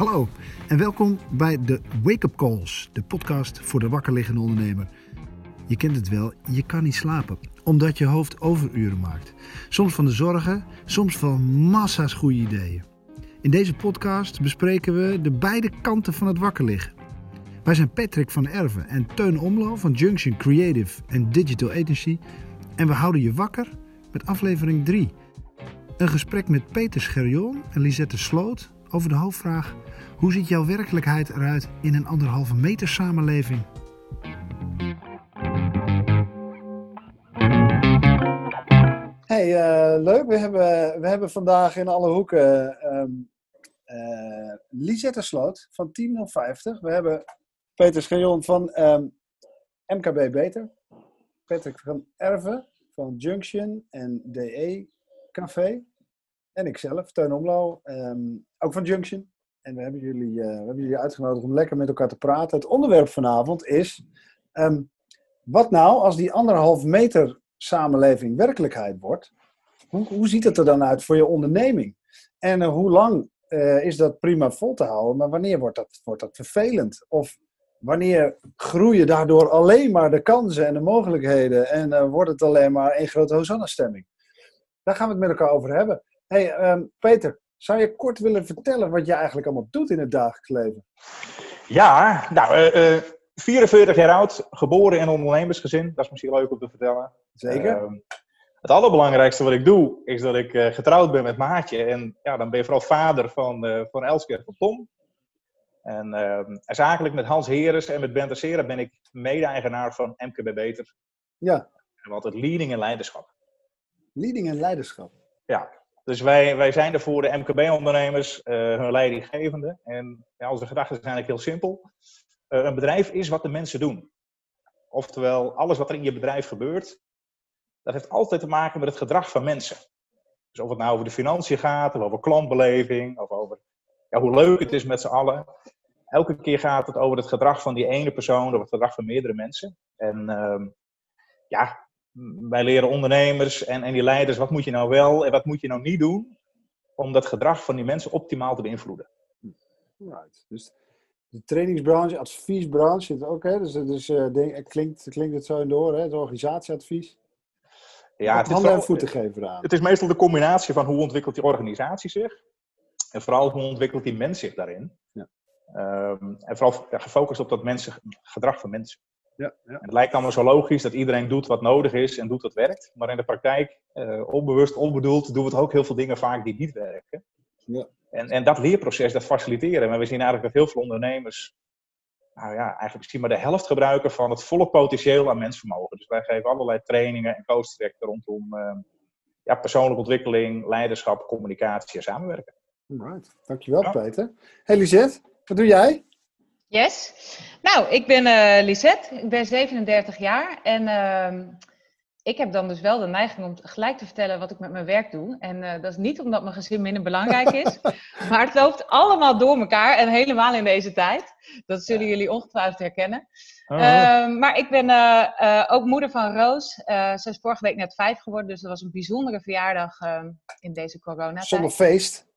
Hallo en welkom bij de Wake Up Calls, de podcast voor de wakkerliggende ondernemer. Je kent het wel, je kan niet slapen, omdat je hoofd overuren maakt. Soms van de zorgen, soms van massa's goede ideeën. In deze podcast bespreken we de beide kanten van het wakker liggen. Wij zijn Patrick van Erven en Teun Omlo van Junction Creative en Digital Agency. En we houden je wakker met aflevering 3. Een gesprek met Peter Scherjon en Lisette Sloot over de hoofdvraag... hoe ziet jouw werkelijkheid eruit in een anderhalve meter samenleving? Hey, eh, leuk. We hebben, we hebben vandaag in alle hoeken ehm eh, Lisette Sloot van Team 050. We hebben Peter Scherjon van ehm, MKB Beter. Patrick van Erven van Junction en DE Café. En ikzelf, Teun Omlo, ehm, ook van Junction. En we hebben, jullie, eh, we hebben jullie uitgenodigd om lekker met elkaar te praten. Het onderwerp vanavond is: ehm, wat nou als die anderhalf meter samenleving werkelijkheid wordt? Hoe, hoe ziet het er dan uit voor je onderneming? En eh, hoe lang eh, is dat prima vol te houden, maar wanneer wordt dat, wordt dat vervelend? Of wanneer groeien daardoor alleen maar de kansen en de mogelijkheden en wordt het alleen maar een grote Hosanna-stemming? Daar gaan we het met elkaar over hebben. Hey, ehm, Peter, zou je kort willen vertellen wat je eigenlijk allemaal doet in het dagelijks leven? Ja, nou, uh, 44 jaar oud, geboren in een ondernemersgezin. Dat is misschien leuk om te vertellen. Zeker. Ehm, het allerbelangrijkste wat ik doe, is dat ik uh, getrouwd ben met Maatje. En ja, dan ben je vooral vader van, van Elske en van Tom. En, uh, en zakelijk met Hans Heres en met Bente Sera ben ik mede-eigenaar van MKB Beter. Ja. En we altijd leading en leiderschap. Leading en leiderschap. Ja, dus wij, wij zijn er voor de MKB-ondernemers, uh, hun leidinggevende. En ja, onze gedachten zijn eigenlijk heel simpel. Uh, een bedrijf is wat de mensen doen. Oftewel, alles wat er in je bedrijf gebeurt, dat heeft altijd te maken met het gedrag van mensen. Dus of het nou over de financiën gaat, of over klantbeleving, of over ja, hoe leuk het is met z'n allen. Elke keer gaat het over het gedrag van die ene persoon, over het gedrag van meerdere mensen. En uh, ja, wij leren ondernemers en, en die leiders, wat moet je nou wel en wat moet je nou niet doen, om dat gedrag van die mensen optimaal te beïnvloeden. Right. Dus de trainingsbranche, adviesbranche zit ook, hè? Dus, dus uh, denk, klinkt, klinkt het zo in door, hè? Het organisatieadvies. Ja, het handen en voeten geven aan. Het is meestal de combinatie van hoe ontwikkelt die organisatie zich. En vooral hoe ontwikkelt die mens zich daarin. Ja. Um, en vooral gefocust op dat mensen, gedrag van mensen. Ja, ja. Het lijkt allemaal zo logisch dat iedereen doet wat nodig is en doet wat werkt. Maar in de praktijk, uh, onbewust, onbedoeld, doen we ook heel veel dingen vaak die niet werken. Ja. En, en dat leerproces, dat faciliteren. Maar we zien eigenlijk dat heel veel ondernemers nou ja, eigenlijk misschien maar de helft gebruiken van het volle potentieel aan mensvermogen. Dus wij geven allerlei trainingen en coachtrajecten rondom uh, ja, persoonlijke ontwikkeling, leiderschap, communicatie en samenwerken. Alright, dankjewel ja. Peter. Hey Lisette, wat doe jij? Yes. Nou, ik ben uh, Lisette, ik ben 37 jaar en uh, ik heb dan dus wel de neiging om gelijk te vertellen wat ik met mijn werk doe. En uh, dat is niet omdat mijn gezin minder belangrijk is, maar het loopt allemaal door elkaar en helemaal in deze tijd. Dat zullen jullie ongetwijfeld herkennen. Oh. Uh, maar ik ben uh, ook moeder van Roos. ze is vorige week net vijf geworden, dus dat was een bijzondere verjaardag ehm, in deze corona. Zonder feest.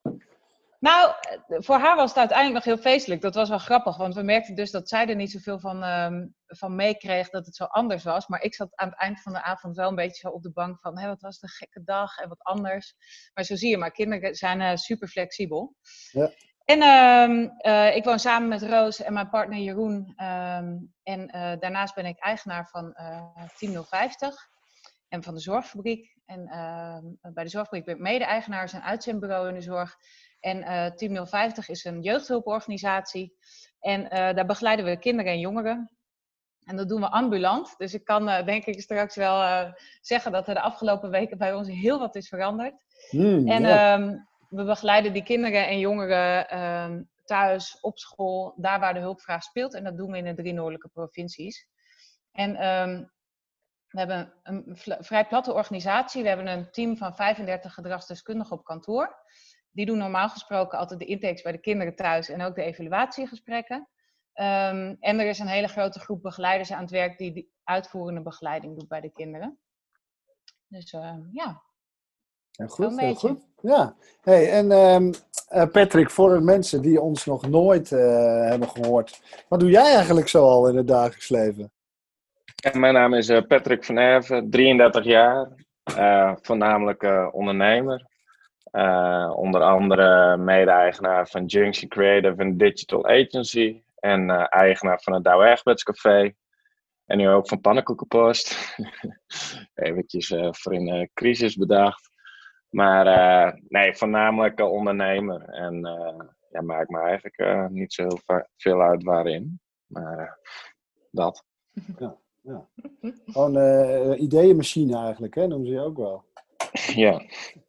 Nou, voor haar was het uiteindelijk nog heel feestelijk. Dat was wel grappig, want we merkten dus dat zij er niet zoveel van, um, van meekreeg dat het zo anders was. Maar ik zat aan het eind van de avond wel een beetje zo op de bank van, hé, wat was een gekke dag en wat anders. Maar zo zie je maar, kinderen zijn uh, super flexibel. Ja. En um, uh, ik woon samen met Roos en mijn partner Jeroen. Um, en uh, daarnaast ben ik eigenaar van Team 050 en van de Zorgfabriek. En bij de Zorgfabriek ben ik mede-eigenaar, is een uitzendbureau in de zorg. En uh, Team 050 is een jeugdhulporganisatie. En uh, daar begeleiden we kinderen en jongeren. En dat doen we ambulant. Dus ik kan uh, denk ik straks wel zeggen dat er de afgelopen weken bij ons heel wat is veranderd. Mm, en ja. um, we begeleiden die kinderen en jongeren um, thuis, op school, daar waar de hulpvraag speelt. En dat doen we in de drie noordelijke provincies. En um, we hebben een vrij platte organisatie. We hebben een team van 35 gedragsdeskundigen op kantoor. Die doen normaal gesproken altijd de intakes bij de kinderen thuis en ook de evaluatiegesprekken. Um, en er is een hele grote groep begeleiders aan het werk die de uitvoerende begeleiding doet bij de kinderen. Dus uh, ja, Ja, goed, heel beetje. goed. Ja. Hey, en ehm, eh, Patrick, voor de mensen die ons nog nooit eh, hebben gehoord. Wat doe jij eigenlijk zo al in het dagelijks leven? En mijn naam is eh, Patrick van Erven, 33 jaar, eh, voornamelijk eh, ondernemer. Eh, onder andere mede-eigenaar van Junction Creative and Digital Agency en eh, eigenaar van het Douwe Egberts Café. En nu ook van Pannenkoekenpost. Eventjes eh, voor een eh, crisis bedacht. Maar nee, voornamelijk ondernemer. En ja, maakt me eigenlijk niet zo heel veel uit waarin. Maar dat. Gewoon eh ideeënmachine eigenlijk, hè? noemen ze je ook wel. Ja.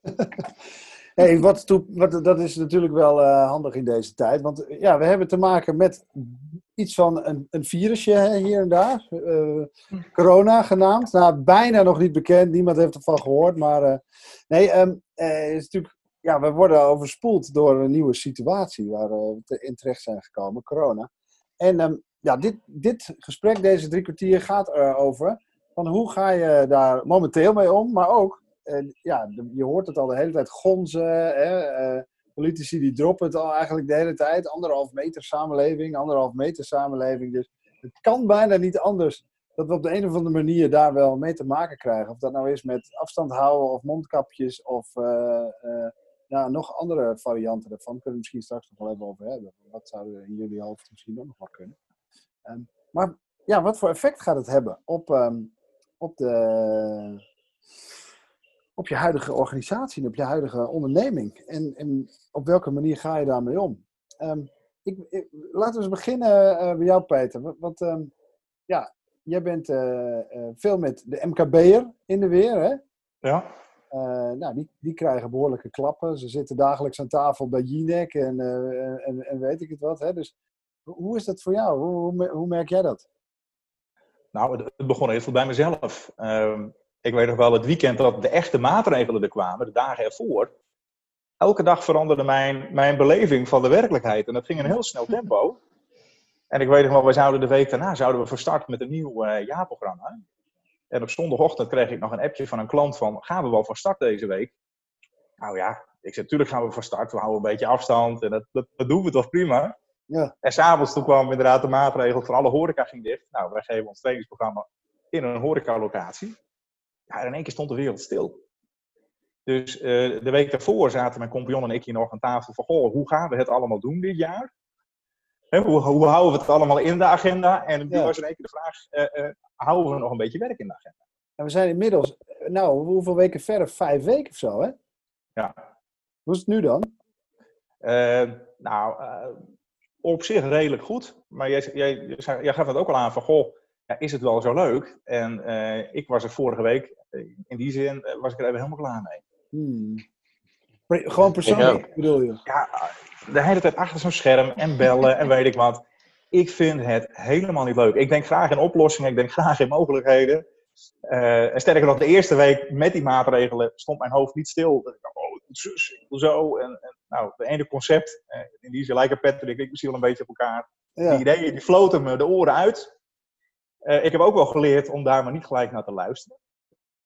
Hey, wat, wat, dat is natuurlijk wel eh, handig in deze tijd. Want eh, ja, we hebben te maken met iets van een, een virusje hè, hier en daar. Eh, corona genaamd. Nou, bijna nog niet bekend. Niemand heeft ervan gehoord. Maar nee, ehm, eh, is natuurlijk, ja, we worden overspoeld door een nieuwe situatie waar we in terecht zijn gekomen. Corona. En ehm, ja, dit, dit gesprek, deze drie kwartier, gaat erover. Van hoe ga je daar momenteel mee om, maar ook ja, je hoort het al de hele tijd gonzen. Hè? eh, politici die droppen het al eigenlijk de hele tijd. Anderhalf meter samenleving, anderhalf meter samenleving. Dus het kan bijna niet anders dat we op de een of andere manier daar wel mee te maken krijgen. Of dat nou is met afstand houden of mondkapjes of ja, nog andere varianten daarvan. Kunnen we misschien straks nog wel even over hebben. Wat zou er in jullie hoofd misschien ook nog wel kunnen. Ehm, maar ja, wat voor effect gaat het hebben op, ehm, op de op je huidige organisatie en op je huidige onderneming? En, en op welke manier ga je daarmee om? Ehm, ik, ik- laten we eens beginnen eh, bij jou, Peter. Want, ehm, ja, jij bent eh, eh, veel met de MKB'er in de weer, hè? Ja. Nou, die, die krijgen behoorlijke klappen. Ze zitten dagelijks aan tafel bij Jinek en, en, en weet ik het wat. Hè? Dus hoe is dat voor jou? Hoe, hoe, me- hoe merk jij dat? Nou, het, begon eerst wel bij mezelf. Ehm, ik weet nog wel het weekend dat de echte maatregelen er kwamen, de dagen ervoor. Elke dag veranderde mijn, mijn beleving van de werkelijkheid. En dat ging in een heel snel tempo. En ik weet nog wel, we zouden de week daarna zouden we van start met een nieuw eh, jaarprogramma. En op zondagochtend kreeg ik nog een appje van een klant van, gaan we wel van start deze week? Nou ja, ik zei, natuurlijk gaan we van start. We houden een beetje afstand en dat, dat, dat doen we toch prima. Ja. En s'avonds toen kwam inderdaad de maatregel van alle horeca ging dicht. Nou, wij geven ons trainingsprogramma in een horecalocatie. Ja, in één keer stond de wereld stil. Dus eh, de week daarvoor zaten mijn compagnon en ik hier nog aan tafel van, goh, hoe gaan we het allemaal doen dit jaar? Hè, hoe, hoe houden we het allemaal in de agenda? En nu Ja. was in één keer de vraag, eh, eh, houden we nog een beetje werk in de agenda? En we zijn inmiddels, nou, hoeveel weken verder? Vijf weken of zo, hè? Ja. Hoe is het nu dan? Nou, op zich redelijk goed. Maar jij, jij, jij jij gaf het ook al aan van, goh, ja, is het wel zo leuk? En eh, ik was er vorige week, eh, in die zin, eh, was ik er even helemaal klaar mee. Hmm. Pre- Gewoon persoonlijk, bedoel je? Ja, de hele tijd achter zo'n scherm en bellen en weet ik wat. Ik vind het helemaal niet leuk. Ik denk graag in oplossingen, ik denk graag in mogelijkheden. Eh, en sterker nog, de eerste week met die maatregelen stond mijn hoofd niet stil. Ik dacht, Oh, zus, ik doe zo. En, en, nou, de ene concept, eh, in die zin lijken Patrick en ik misschien wel een beetje op elkaar. Ja. Die ideeën die floten me de oren uit. Eh, ik heb ook wel geleerd om daar maar niet gelijk naar te luisteren.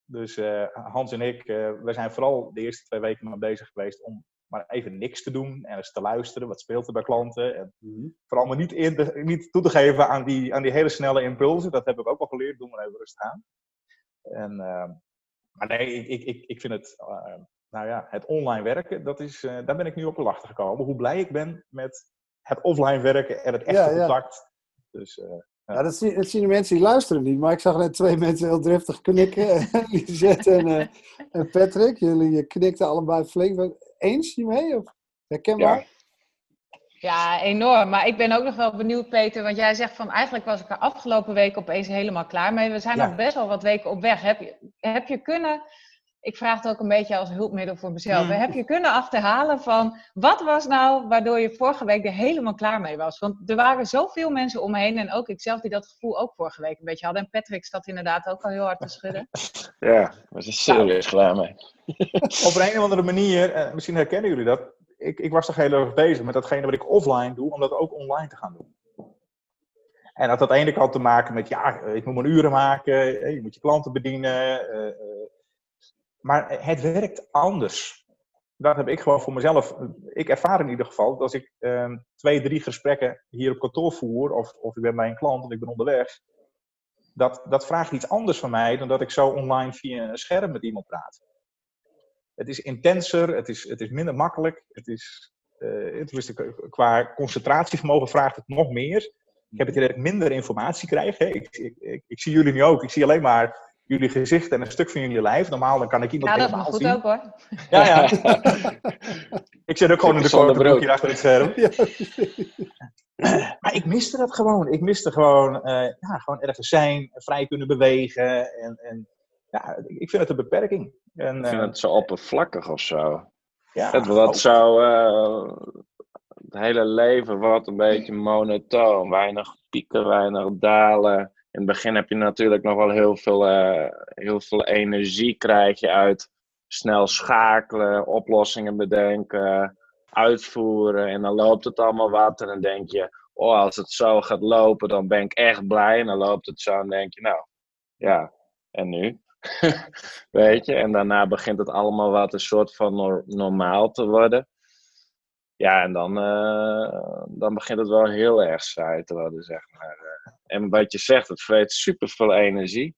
Dus eh, Hans en ik, eh, we zijn vooral de eerste twee weken maar bezig geweest om maar even niks te doen en eens te luisteren. Wat speelt er bij klanten? En Mhm. vooral maar niet, in niet toe te geven aan die, aan die hele snelle impulsen. Dat heb ik ook wel geleerd. Doe maar even rustig aan. En, eh, maar nee, ik, ik, ik, ik vind het, nou ja, het online werken, dat is, daar ben ik nu op achter gekomen. Hoe blij ik ben met het offline werken en het echte Ja, ja. contact. Dus Ja, dat, zien, dat zien de mensen die luisteren niet, maar ik zag net twee mensen heel driftig knikken. Lisette en, eh, en Patrick, jullie knikten allebei flink. Eens hiermee? Of herkenbaar? Ja. Ja, enorm. Maar ik ben ook nog wel benieuwd, Peter, want jij zegt van eigenlijk was ik er afgelopen week opeens helemaal klaar mee. We zijn Ja. nog best wel wat weken op weg. Heb je, heb je kunnen, ik vraag het ook een beetje als hulpmiddel voor mezelf, Mm. heb je kunnen achterhalen van wat was nou waardoor je vorige week er helemaal klaar mee was? Want er waren zoveel mensen om me heen en ook ikzelf die dat gevoel ook vorige week een beetje hadden. En Patrick staat inderdaad ook al heel hard te schudden. Ja, we zijn serieus klaar mee. op een, een of andere manier, eh, misschien herkennen jullie dat. Ik, ik was toch heel erg bezig met datgene wat ik offline doe, om dat ook online te gaan doen. En dat had aan de ene kant te maken met, ja, eh, ik moet mijn uren maken, eh, je moet je klanten bedienen. Eh, eh, maar het werkt anders. Dat heb ik gewoon voor mezelf. Ik ervaar in ieder geval dat als ik ehm, twee, drie gesprekken hier op kantoor voer, of, of ik ben bij een klant en ik ben onderweg, dat, dat vraagt iets anders van mij dan dat ik zo online via een scherm met iemand praat. Het is intenser, het is, het is minder makkelijk, het is, uh, qua concentratievermogen vraagt het nog meer. Ik heb het idee dat ik minder informatie krijg. Ik, ik, ik, ik, zie jullie nu ook, ik zie alleen maar jullie gezicht en een stuk van jullie lijf. Normaal dan kan ik iemand ja, dat helemaal goed ook hoor. Ja, ja. ik zit ook gewoon in de korte hier achter het scherm. maar ik miste dat gewoon. Ik miste gewoon, uh, ja, gewoon ergens zijn, vrij kunnen bewegen. En, en ja, ik vind het een beperking. En, ik vind uh, het zo oppervlakkig of zo. Ja, het, wat zou uh, het hele leven wordt een beetje monotoon. Weinig pieken, weinig dalen in het begin heb je natuurlijk nog wel heel veel, uh, heel veel energie krijg je uit snel schakelen, oplossingen bedenken, uitvoeren. En dan loopt het allemaal wat en dan denk je, oh als het zo gaat lopen dan ben ik echt blij. En dan loopt het zo en denk je, nou ja, en nu? Weet je, en daarna begint het allemaal wat een soort van normaal te worden. Ja, en dan, uh, dan begint het wel heel erg saai te worden, zeg maar. En wat je zegt, het vreet super veel energie.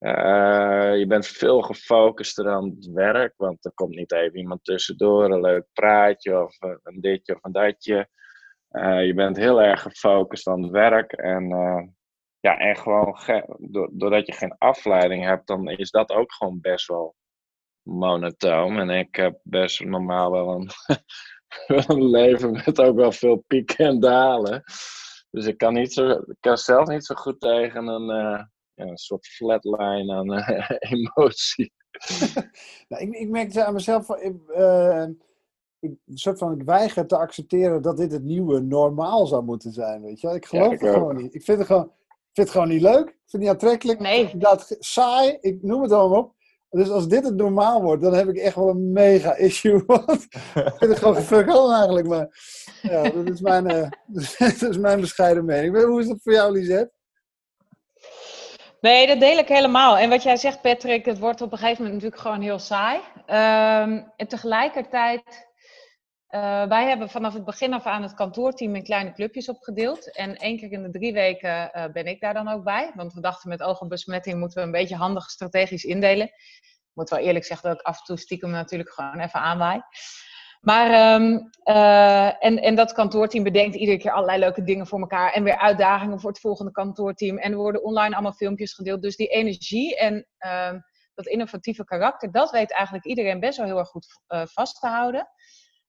Uh, je bent veel gefocuster aan het werk, want er komt niet even iemand tussendoor, een leuk praatje of een ditje of een datje. Uh, je bent heel erg gefocust aan het werk en, ja, en gewoon doordat je geen afleiding hebt, dan is dat ook gewoon best wel monotoon. En ik heb best normaal wel een, een leven met ook wel veel pieken en dalen. Dus ik kan, niet zo, ik kan zelf niet zo goed tegen een, uh, ja, een soort flatline aan uh, emotie. nou, ik, ik merkte aan mezelf, van, ik, uh, ik, soort van, ik weiger te accepteren dat dit het nieuwe normaal zou moeten zijn. Weet je? Ik geloof het gewoon niet. Ik vind het gewoon, ik vind het gewoon niet leuk. Ik vind het niet aantrekkelijk. Nee. Dat saai. Ik noem het allemaal op. Dus als dit het normaal wordt, dan heb ik echt wel een mega issue. Ik vind het gewoon fuck eigenlijk. Maar ja, dat is mijn, uh, dat is mijn bescheiden mening. Hoe is dat voor jou, Lisette? Nee, dat deel ik helemaal. En wat jij zegt, Patrick, het wordt op een gegeven moment natuurlijk gewoon heel saai. Um, en tegelijkertijd, uh, wij hebben vanaf het begin af aan het kantoorteam in kleine clubjes opgedeeld. En één keer in de drie weken uh, ben ik daar dan ook bij. Want we dachten met oog moeten we een beetje handig strategisch indelen. Ik moet wel eerlijk zeggen dat ik af en toe stiekem natuurlijk gewoon even aanwaai. Maar, um, uh, en, en dat kantoorteam bedenkt iedere keer allerlei leuke dingen voor elkaar. En weer uitdagingen voor het volgende kantoorteam. En er worden online allemaal filmpjes gedeeld. Dus die energie en uh, dat innovatieve karakter, dat weet eigenlijk iedereen best wel heel erg goed vast te houden.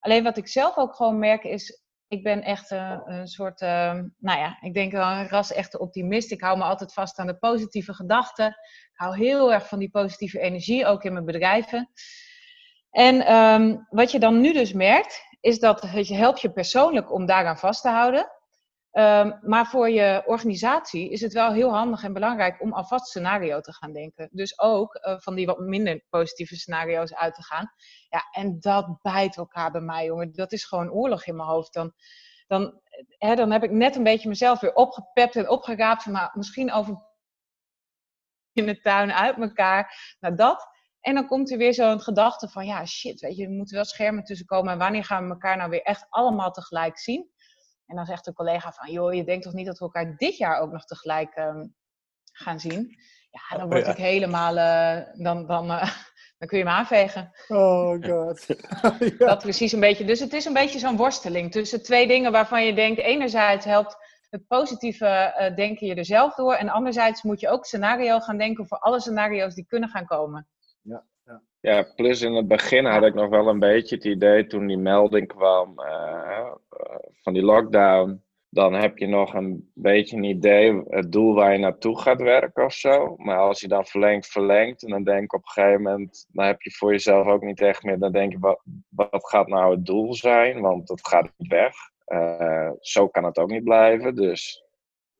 Alleen wat ik zelf ook gewoon merk is, ik ben echt een, een soort, uh, nou ja, ik denk wel een ras echte optimist. Ik hou me altijd vast aan de positieve gedachten. Ik hou heel erg van die positieve energie, ook in mijn bedrijven. En um, wat je dan nu dus merkt, is dat het helpt je persoonlijk om daaraan vast te houden. Um, maar voor je organisatie is het wel heel handig en belangrijk om alvast scenario te gaan denken. Dus ook uh, van die wat minder positieve scenario's uit te gaan. Ja, en dat bijt elkaar bij mij, jongen. Dat is gewoon oorlog in mijn hoofd. Dan, dan, hè, dan heb ik net een beetje mezelf weer opgepept en opgeraapt. Van, nou, misschien over in de tuin uit elkaar. Nou, dat. En dan komt er weer zo'n gedachte van, ja, shit, weet je, er moeten wel schermen tussen komen. En wanneer gaan we elkaar nou weer echt allemaal tegelijk zien? En dan zegt een collega van, joh, je denkt toch niet dat we elkaar dit jaar ook nog tegelijk um, gaan zien? Ja, dan word oh, ja. ik helemaal, uh, dan, dan, uh, dan kun je me aanvegen. Oh god. ja. Dat precies een beetje. Dus het is een beetje zo'n worsteling tussen twee dingen waarvan je denkt, enerzijds helpt het positieve uh, denken je er zelf door. En anderzijds moet je ook scenario gaan denken voor alle scenario's die kunnen gaan komen. Ja, ja. ja, plus in het begin had ik nog wel een beetje het idee toen die melding kwam uh, van die lockdown. Dan heb je nog een beetje een idee, het doel waar je naartoe gaat werken of zo. Maar als je dan verlengt, verlengt. En dan denk ik op een gegeven moment, dan heb je voor jezelf ook niet echt meer. Dan denk je, wat, wat gaat nou het doel zijn? Want het gaat weg. Uh, zo kan het ook niet blijven. Dus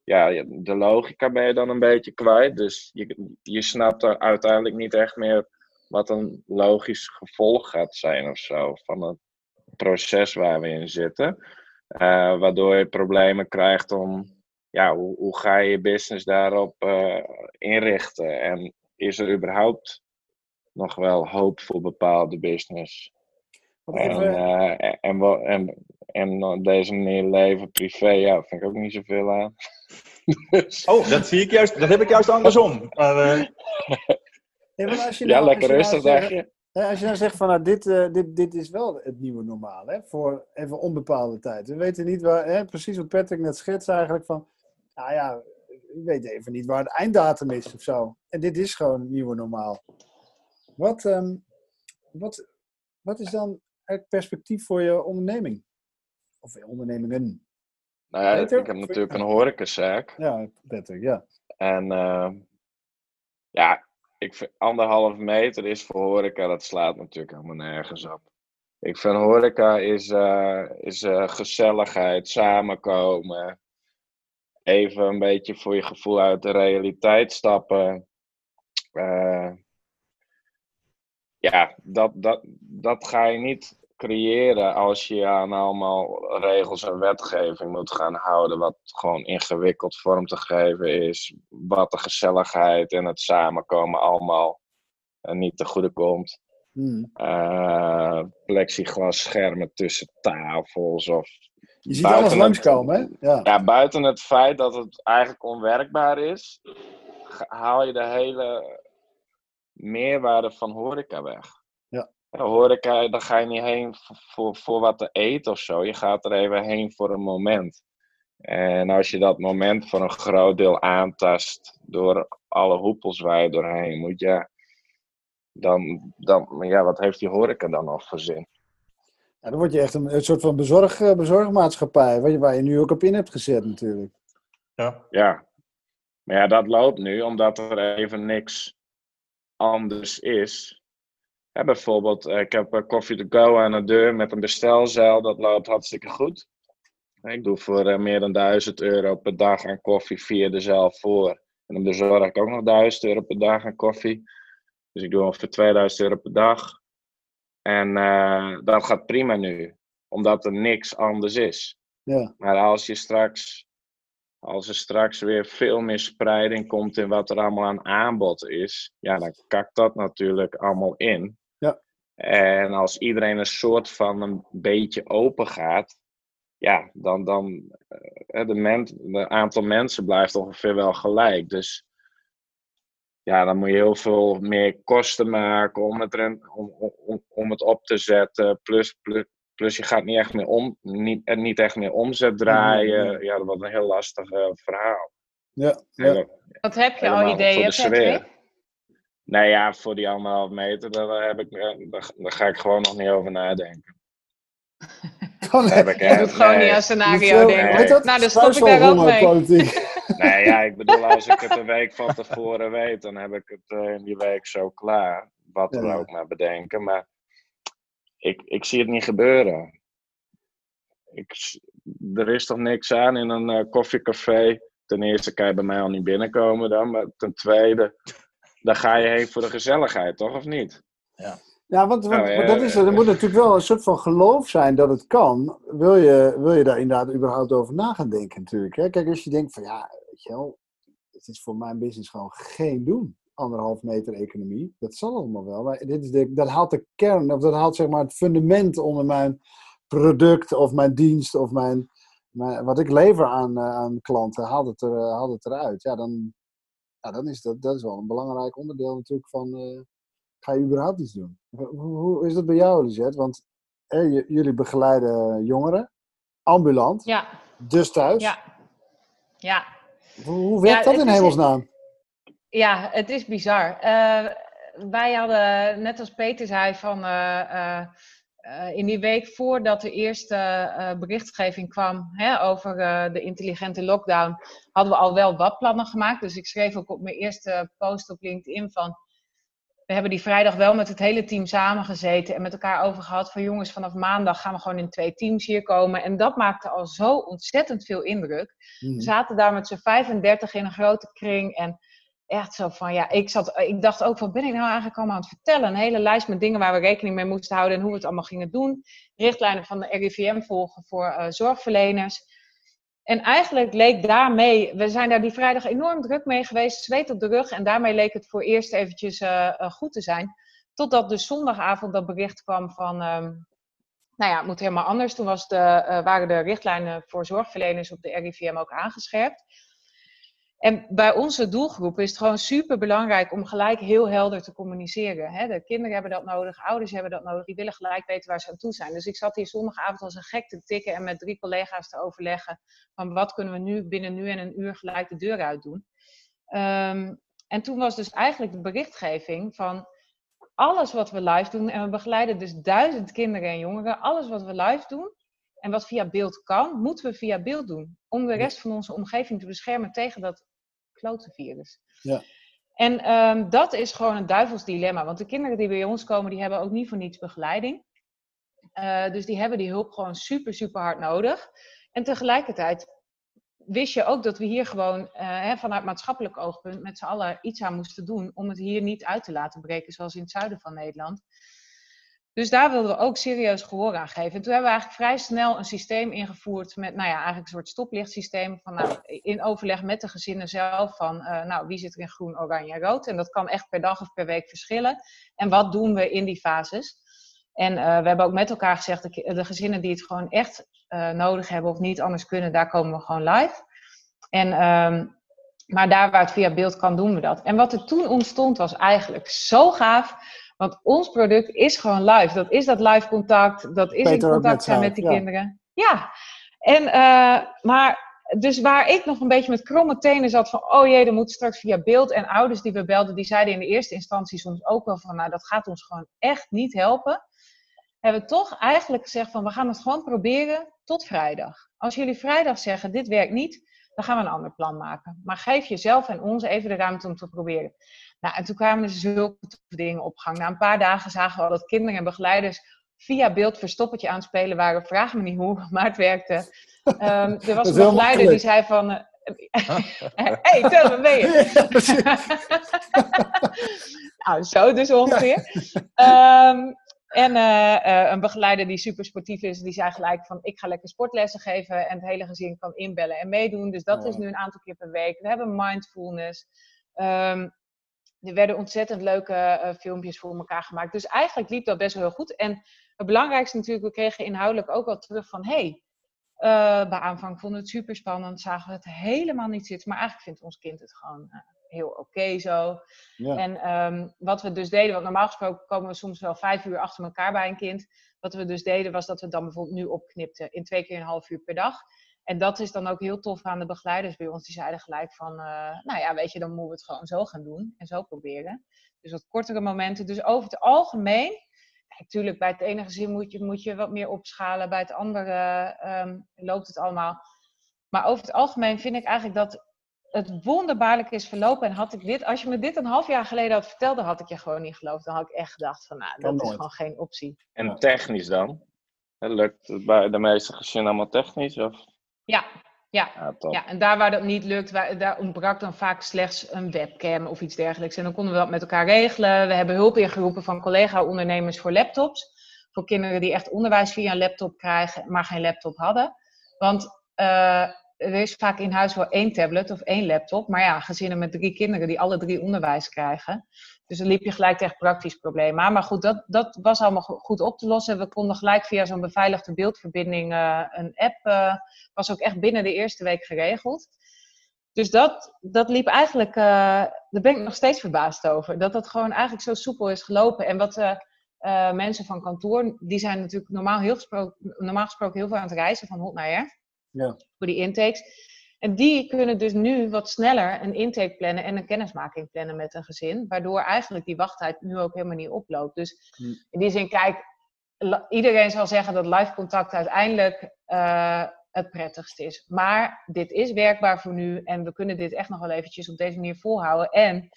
ja, de logica ben je dan een beetje kwijt. Dus je, je snapt er uiteindelijk niet echt meer wat een logisch gevolg gaat zijn of zo van het proces waar we in zitten. Uh, waardoor je problemen krijgt om, ja, hoe, hoe ga je je business daarop uh, inrichten? En is er überhaupt nog wel hoop voor bepaalde business. En, eh, en, en, en op deze manier leven privé, ja, vind ik ook niet zoveel aan. Dus- Oh, dat zie ik juist. Dat heb ik juist andersom. Maar, eh, ja, maar als je ja, nou- lekker als je nou rustig, als je nou zegt van nou, dit, eh, dit, dit is wel het nieuwe normaal, hè? voor even onbepaalde tijd. We weten niet waar, hè, precies wat Patrick net schetst eigenlijk van, nou ja, we weten even niet waar het einddatum is of zo. En dit is gewoon het nieuwe normaal. Wat, ehm, wat, wat is dan het perspectief voor je onderneming? Of je ondernemingen? Nou ja, Peter? ik heb natuurlijk een horecazaak. Ja, Patrick, ja. En eh, ja, ik anderhalf meter is voor horeca, dat slaat natuurlijk helemaal nergens op. Ik vind horeca is, eh, is eh, gezelligheid, samenkomen. Even een beetje voor je gevoel uit de realiteit stappen. Eh, ja, dat, dat, dat ga je niet creëren als je aan allemaal regels en wetgeving moet gaan houden, wat gewoon ingewikkeld vorm te geven is, wat de gezelligheid en het samenkomen allemaal eh, niet te goede komt. Hmm. Eh plexiglas schermen tussen tafels of Je ziet alles langskomen, hè? Ja. ja, buiten het feit dat het eigenlijk onwerkbaar is, haal je de hele meerwaarde van horeca weg. Horeca, daar ga je niet heen voor, voor, voor wat te eten of zo. Je gaat er even heen voor een moment. En als je dat moment voor een groot deel aantast door alle hoepels waar je doorheen moet, ja, dan, dan ja, wat heeft die horeca dan nog voor zin? Ja, dan word je echt een, een soort van bezorg, eh, bezorgmaatschappij, waar je, waar je nu ook op in hebt gezet natuurlijk. ja. Ja. Maar ja, dat loopt nu omdat er even niks anders is. Ja, bijvoorbeeld, eh, ik heb eh, Coffee to Go aan de deur met een bestelzeil. Dat loopt hartstikke goed. Ik doe voor eh, meer dan 1000 euro per dag aan koffie via de zeil voor. En dan bezorg ik ook nog 1000 euro per dag aan koffie. Dus ik doe ongeveer 2000 euro per dag. En eh, dat gaat prima nu, omdat er niks anders is. Ja. Maar als je straks, als er straks weer veel meer spreiding komt in wat er allemaal aan aanbod is, ja, dan kakt dat natuurlijk allemaal in. En als iedereen een soort van een beetje open gaat, ja, dan, dan eh, de, men, de aantal mensen blijft ongeveer wel gelijk. Dus ja, dan moet je heel veel meer kosten maken om het, erin- om, om, om het op te zetten. Plus, plus, plus je gaat niet echt meer, om, niet, eh, niet echt meer omzet draaien. Nee. Ja, dat wordt een heel lastig eh, verhaal. Ja, ja. Wat heb je al ideeën. Patrick? Nou ja, voor die anderhalf meter, daar, heb ik, eh, daar, daar ga ik gewoon nog niet over nadenken. Gewoon, Daar heb ik, Je eh, doet gewoon nee. niet aan scenario denken. Nee. Nou, dan stop ik daar ook mee. Nee, ja, ik bedoel, als ik het een week van tevoren weet, dan heb ik het eh, in die week zo klaar. Wat we Ja. ook maar bedenken. Maar ik, ik zie het niet gebeuren. Ik, er is toch niks aan in een eh, koffiecafé. Ten eerste kan je bij mij al niet binnenkomen dan. Maar ten tweede, daar ga je heen voor de gezelligheid, toch? Of niet? Ja, want, want, Nou, want ja, dat is, er ja. moet natuurlijk wel een soort van geloof zijn dat het kan. Wil je, wil je daar inderdaad überhaupt over na gaan denken natuurlijk. Hè? Kijk, als je denkt van ja, weet je wel, het is voor mijn business gewoon geen doen. Anderhalf meter economie, dat zal allemaal wel. Maar dit is de, dat haalt de kern, of dat haalt zeg maar het fundament onder mijn product of mijn dienst of mijn, mijn, wat ik lever aan, eh, aan klanten, haalt het, er, eh, haalt het eruit. Ja, dan, ja, dan is dat, dat is wel een belangrijk onderdeel natuurlijk van, eh, ga je überhaupt iets doen? Hoe, hoe is dat bij jou, Lisette? Want jullie begeleiden jongeren, ambulant, Ja, dus thuis. ja. Ja, Hoe, hoe werkt Ja, dat in is- hemelsnaam? Ja, het is bizar. Eh, wij hadden, net als Peter zei, van eh, eh, in die week voordat de eerste eh, berichtgeving kwam hè, over eh, de intelligente lockdown, hadden we al wel wat plannen gemaakt. Dus ik schreef ook op mijn eerste post op LinkedIn van. We hebben die vrijdag wel met het hele team samengezeten en met elkaar over gehad van jongens, vanaf maandag gaan we gewoon in twee teams hier komen. En dat maakte al zo ontzettend veel indruk. Mhm. We zaten daar met z'n 35 in een grote kring. En echt zo van, ja, ik, zat, ik dacht ook, wat ben ik nou eigenlijk allemaal aan het vertellen? Een hele lijst met dingen waar we rekening mee moesten houden en hoe we het allemaal gingen doen. Richtlijnen van de RIVM volgen voor eh, zorgverleners. En eigenlijk leek daarmee, we zijn daar die vrijdag enorm druk mee geweest, zweet op de rug. En daarmee leek het voor eerst eventjes eh, eh, goed te zijn. Totdat dus zondagavond dat bericht kwam van, ehm, nou ja, het moet helemaal anders. Toen was de, waren de richtlijnen voor zorgverleners op de RIVM ook aangescherpt. En bij onze doelgroep is het gewoon super belangrijk om gelijk heel helder te communiceren. Hè? De kinderen hebben dat nodig, ouders hebben dat nodig, die willen gelijk weten waar ze aan toe zijn. Dus ik zat hier zondagavond als een gek te tikken en met drie collega's te overleggen van wat kunnen we nu binnen nu en een uur gelijk de deur uit doen. Ehm, en toen was dus eigenlijk de berichtgeving van alles wat we live doen, en we begeleiden dus duizend kinderen en jongeren, alles wat we live doen en wat via beeld kan, moeten we via beeld doen. Om de rest van onze omgeving te beschermen tegen dat klote virus. Ja. En ehm, dat is gewoon een duivels dilemma. Want de kinderen die bij ons komen, die hebben ook niet voor niets begeleiding. Uh, dus die hebben die hulp gewoon super, super hard nodig. En tegelijkertijd wist je ook dat we hier gewoon uh, hè, vanuit maatschappelijk oogpunt met z'n allen iets aan moesten doen om het hier niet uit te laten breken, zoals in het zuiden van Nederland. Dus daar wilden we ook serieus gehoor aan geven. En toen hebben we eigenlijk vrij snel een systeem ingevoerd met, nou ja, eigenlijk een soort stoplichtsysteem van, nou, in overleg met de gezinnen zelf van, uh, nou, wie zit er in groen, oranje en rood? En dat kan echt per dag of per week verschillen. En wat doen we in die fases? En uh, we hebben ook met elkaar gezegd, de, de gezinnen die het gewoon echt uh, nodig hebben of niet anders kunnen, daar komen we gewoon live. En, um, maar daar waar het via beeld kan, doen we dat. En wat er toen ontstond was eigenlijk zo gaaf. Want ons product is gewoon live. Dat is dat live contact. Dat is Peter in contact zijn met die ja. kinderen. Ja. En, uh, maar dus waar ik nog een beetje met kromme tenen zat van, oh jee, dan moet straks via beeld. En ouders die we belden, die zeiden in de eerste instantie soms ook wel van, nou, dat gaat ons gewoon echt niet helpen. Hebben we toch eigenlijk gezegd van, we gaan het gewoon proberen tot vrijdag. Als jullie vrijdag zeggen, dit werkt niet, dan gaan we een ander plan maken. Maar geef jezelf en ons even de ruimte om te proberen. Nou, en toen kwamen er zulke dingen op gang. Na een paar dagen zagen we al dat kinderen en begeleiders via beeld verstoppertje aan het spelen waren. Vraag me niet hoe, maar het werkte. Um, er was een begeleider die zei van... Hé, hey, tel me mee. Nou, zo dus ongeveer. Ehm, en eh, eh, een begeleider die super sportief is, die zei gelijk van ik ga lekker sportlessen geven en het hele gezin kan inbellen en meedoen. Dus dat is nu een aantal keer per week. We hebben mindfulness. Ehm, er werden ontzettend leuke eh, filmpjes voor elkaar gemaakt. Dus eigenlijk liep dat best wel heel goed. En het belangrijkste natuurlijk, we kregen inhoudelijk ook wel terug van hey, eh, bij aanvang vonden we het super spannend, zagen we het helemaal niet zitten. Maar eigenlijk vindt ons kind het gewoon heel oké zo. Ja. En ehm, wat we dus deden, want normaal gesproken komen we soms wel vijf uur achter elkaar bij een kind. Wat we dus deden was dat we dan bijvoorbeeld nu opknipten in twee keer een half uur per dag. En dat is dan ook heel tof aan de begeleiders bij ons. Die zeiden gelijk van, eh, nou ja, weet je, dan moeten we het gewoon zo gaan doen en zo proberen. Dus wat kortere momenten. Dus over het algemeen, natuurlijk bij het ene gezin moet je, moet je wat meer opschalen. Bij het andere ehm, loopt het allemaal. Maar over het algemeen vind ik eigenlijk dat het wonderbaarlijk is verlopen. En had ik dit, als je me dit een half jaar geleden had verteld, dan had ik je gewoon niet geloofd. Dan had ik echt gedacht van, nou, dat is gewoon geen optie. En technisch dan? Lukt het bij de meeste gezinnen allemaal technisch? Of? Ja, ja. Ja, en daar waar dat niet lukt, waar, daar ontbrak dan vaak slechts een webcam of iets dergelijks. En dan konden we dat met elkaar regelen. We hebben hulp ingeroepen van collega-ondernemers voor laptops. Voor kinderen die echt onderwijs via een laptop krijgen, maar geen laptop hadden. Want eh, er is vaak in huis wel één tablet of één laptop. Maar ja, gezinnen met drie kinderen die alle drie onderwijs krijgen. Dus dan liep je gelijk tegen praktisch problemen aan. Maar goed, dat, dat was allemaal go- goed op te lossen. We konden gelijk via zo'n beveiligde beeldverbinding eh, een app eh, was ook echt binnen de eerste week geregeld. Dus dat, dat liep eigenlijk, eh, daar ben ik nog steeds verbaasd over. Dat dat gewoon eigenlijk zo soepel is gelopen. En wat mensen van kantoor, die zijn natuurlijk normaal, heel gesproken, normaal gesproken heel veel aan het reizen van hot naar her. Ja. Voor die intakes. En die kunnen dus nu wat sneller een intake plannen en een kennismaking plannen met een gezin. Waardoor eigenlijk die wachttijd nu ook helemaal niet oploopt. Dus Hm. in die zin, kijk, iedereen zal zeggen dat live contact uiteindelijk eh, het prettigst is. Maar dit is werkbaar voor nu en we kunnen dit echt nog wel eventjes op deze manier volhouden. En